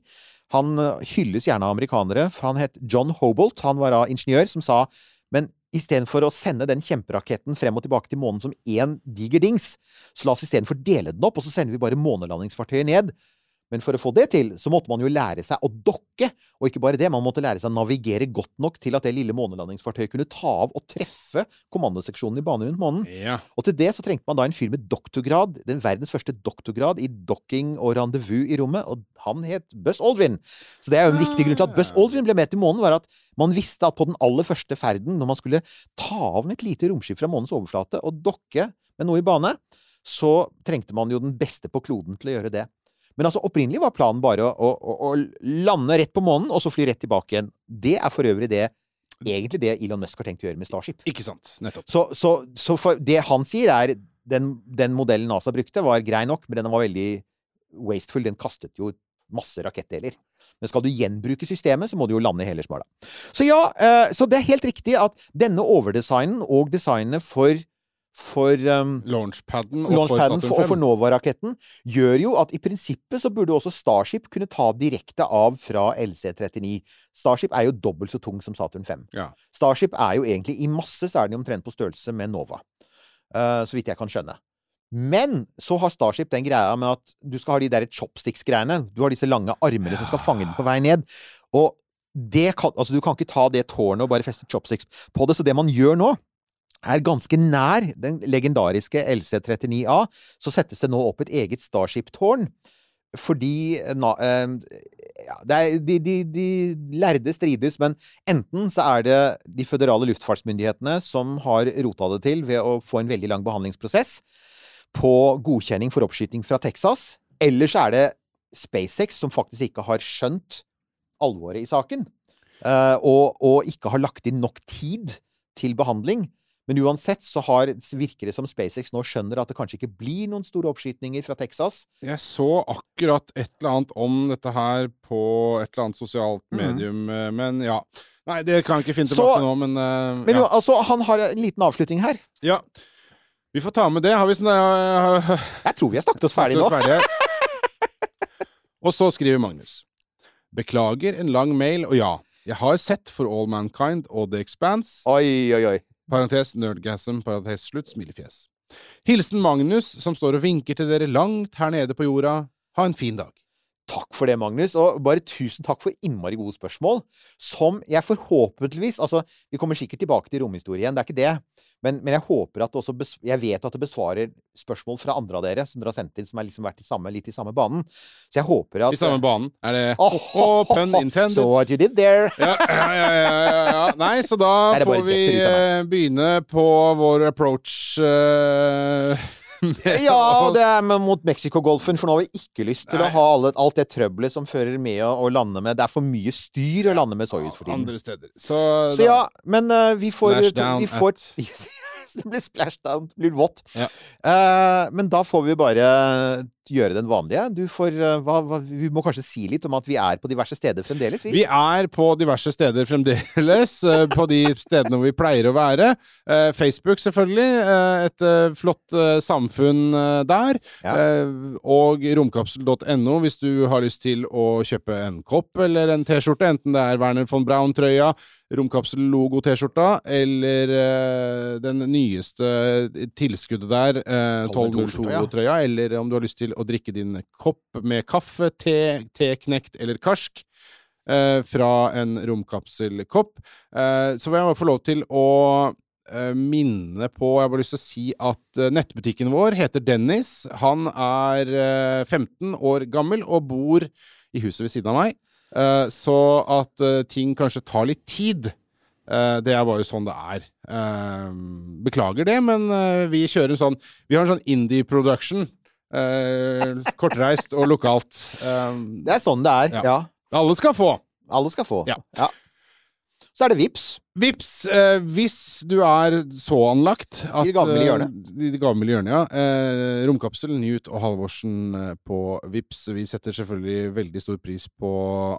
S7: han eh, hylles gjerne av amerikanere. for Han het John Hobolt. Han var da ingeniør som sa men istedenfor å sende den kjemperaketten frem og tilbake til månen som én diger dings, så la oss istedenfor dele den opp, og så sender vi bare månelandingsfartøyet ned. Men for å få det til, så måtte man jo lære seg å dokke. Og ikke bare det, man måtte lære seg å navigere godt nok til at det lille månelandingsfartøyet kunne ta av og treffe kommandoseksjonen i bane rundt månen.
S6: Ja.
S7: Og til det så trengte man da en fyr med doktorgrad, den verdens første doktorgrad i dokking og rendezvous i rommet, og han het Buzz Aldrin. Så det er jo en viktig grunn til at Buzz Aldrin ble med til månen, var at man visste at på den aller første ferden, når man skulle ta av med et lite romskip fra månens overflate og dokke med noe i bane, så trengte man jo den beste på kloden til å gjøre det. Men altså opprinnelig var planen bare å, å, å, lande rett på månen, og så fly rett tilbake igjen. Det er for øvrig det egentlig det Elon Musk har tenkt å gjøre med Starship.
S6: Ikke sant. Nettopp.
S7: Så, så, så det han sier, er den, den modellen NASA brukte, var grei nok, men den var veldig wasteful. Den kastet jo masse rakettdeler. Men skal du gjenbruke systemet, så må du jo lande hele smala. Så ja, eh, så det er helt riktig at denne overdesignen og designet for for um,
S6: Launchpaden og
S7: Launchpaden
S6: for
S7: for, og for
S6: Saturn 5.
S7: Nova-raketten gjør jo at i prinsippet så burde også Starship kunne ta direkte av fra LC-39. Starship er jo dobbelt så tung som Saturn 5.
S6: Ja.
S7: Starship er jo egentlig I masse så er den omtrent på størrelse med Nova. Uh, så vidt jeg kan skjønne. Men så har Starship den greia med at du skal ha de der chopsticks-greiene. Du har disse lange armene som skal fange den på vei ned. Og det kan, altså du kan ikke ta det tårnet og bare feste chopsticks på det. Så det man gjør nå, er ganske nær den legendariske LC-39A. Så settes det nå opp et eget Starship-tårn. Fordi na, eh, ja, er, de, de, de lærde strides, men enten så er det de føderale luftfartsmyndighetene som har rota det til ved å få en veldig lang behandlingsprosess på godkjenning for oppskyting fra Texas, eller så er det SpaceX som faktisk ikke har skjønt alvoret i saken, eh, og, og ikke har lagt inn nok tid til behandling. Men uansett så har, virker det som SpaceX nå skjønner at det kanskje ikke blir noen store oppskytninger fra Texas.
S6: Jeg så akkurat et eller annet om dette her på et eller annet sosialt
S7: Mhm.
S6: medium, mm. men ja. Nei, det kan jeg ikke finne
S7: Så-
S6: tilbake nå, men, uh,
S7: Men
S6: ja.
S7: altså, han har en liten avslutning her.
S6: ja. Vi får ta med det. Har vi sånn uh, [laughs]
S7: Jeg tror vi har snakket oss ferdig nå.
S6: ferdige. Og så skriver Magnus. Beklager en lang mail, og ja, jeg har sett For All Mankind og The Expanse.
S7: Oi, oi, oi.
S6: Parentes nerdgasm, parentes slutt, smilefjes. Hilsen Magnus, som står og vinker til dere langt her nede på jorda. Ha en fin dag.
S7: Takk for det, Magnus. Og bare tusen takk for innmari gode spørsmål. Som jeg forhåpentligvis Altså, vi kommer sikkert tilbake til romhistorie igjen, det er ikke det. Men, men jeg håper at det også bes, Jeg vet at det besvarer spørsmål fra andre av dere som dere har sendt inn, som har liksom vært i samme, litt i samme banen. Så jeg håper at
S6: I samme banen. Er det
S7: oh,
S6: oh, pun intended?
S7: So what you did there.
S6: Ja, ja, ja, ja. Nei, så da får vi eh, begynne på vår approach med [laughs]
S7: Ja,
S6: og
S7: det er mot Mexicogolfen, for nå har vi ikke lyst til
S6: Nei.
S7: å ha alle, alt det trøbbelet som fører med å, å lande med Det er for mye styr å lande med Soyuz for tiden.
S6: andre steder. Så,
S7: Så ja, men uh, vi får, vi får
S6: at- [laughs] [laughs]
S7: Yes, det blir splash down. Det blir vått.
S6: Ja.
S7: Uh, men da får vi bare gjøre den vanlige. Du får uh, hva, hva, Vi må kanskje si litt om at vi er på diverse steder fremdeles, vi.
S6: Vi er på diverse steder fremdeles. Uh, På de stedene hvor vi pleier å være. Facebook, selvfølgelig. Et flott samfunn der.
S7: Ja.
S6: Og romkapsel.no hvis du har lyst til å kjøpe en kopp eller en T-skjorte. Enten det er Werner von Braun-trøya, Romkapsel-logo-T-skjorta eller uh, den nyeste tilskuddet der, uh,
S7: 1202-trøya.
S6: 1202-trøya. Eller om du har lyst til å drikke din kopp med kaffe, te, teknekt eller karsk Uh, fra en romkapselkopp. Uh, så vil jeg bare få lov til å eh, minne på Jeg har bare lyst til å si at eh, nettbutikken vår heter Dennis. Han er eh, 15 år gammel og bor i huset ved siden av meg. Eh, så at eh, ting kanskje tar litt tid. eh, det er bare sånn det er. Beklager det, men vi kjører en sånn Vi har en sånn indie production. kortreist og lokalt.
S7: Det er sånn det er.
S6: Ja.
S7: Ja.
S6: alle skal få.
S7: Alle skal få.
S6: Ja.
S7: Så er det VIPS.
S6: Vips, eh, hvis du er så anlagt at
S7: I det gamle
S6: eh,
S7: hjørnet.
S6: I det gamle hjørnet, ja. Eh, Romkapsel, Newt og Halvorsen eh, på Vips. Vi setter selvfølgelig veldig stor pris på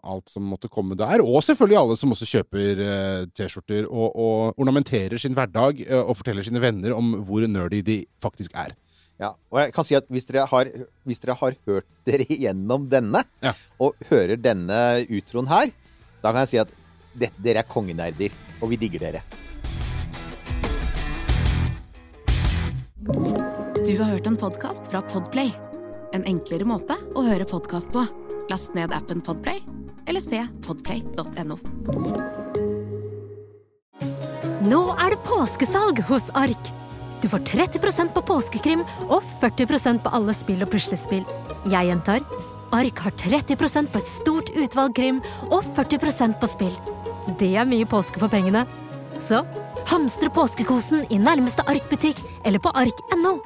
S6: alt som måtte komme der. Og selvfølgelig alle som også kjøper eh, T-skjorter og, og ornamenterer sin hverdag eh, og forteller sine venner om hvor nerdy de faktisk er.
S7: Ja, og jeg kan si at hvis dere har, hvis dere har hørt dere gjennom denne,
S6: Ja.
S7: og hører denne utroen her, da kan jeg si at det, dere er kongenerder, og vi digger dere.
S1: Du har hørt en podkast fra Podplay. En enklere måte å høre podkast på. Last ned appen Podplay, eller se podplay.no.
S8: Nå er det påskesalg hos Ark. Du får 30% på påskekrim og 40% på alle spill og puslespill. Jeg gjentar Ark har 30% på et stort utvalg krim og 40% på spill. Det er mye påske for pengene. Så hamstre påskekosen i nærmeste Ark-butikk eller på ark.no.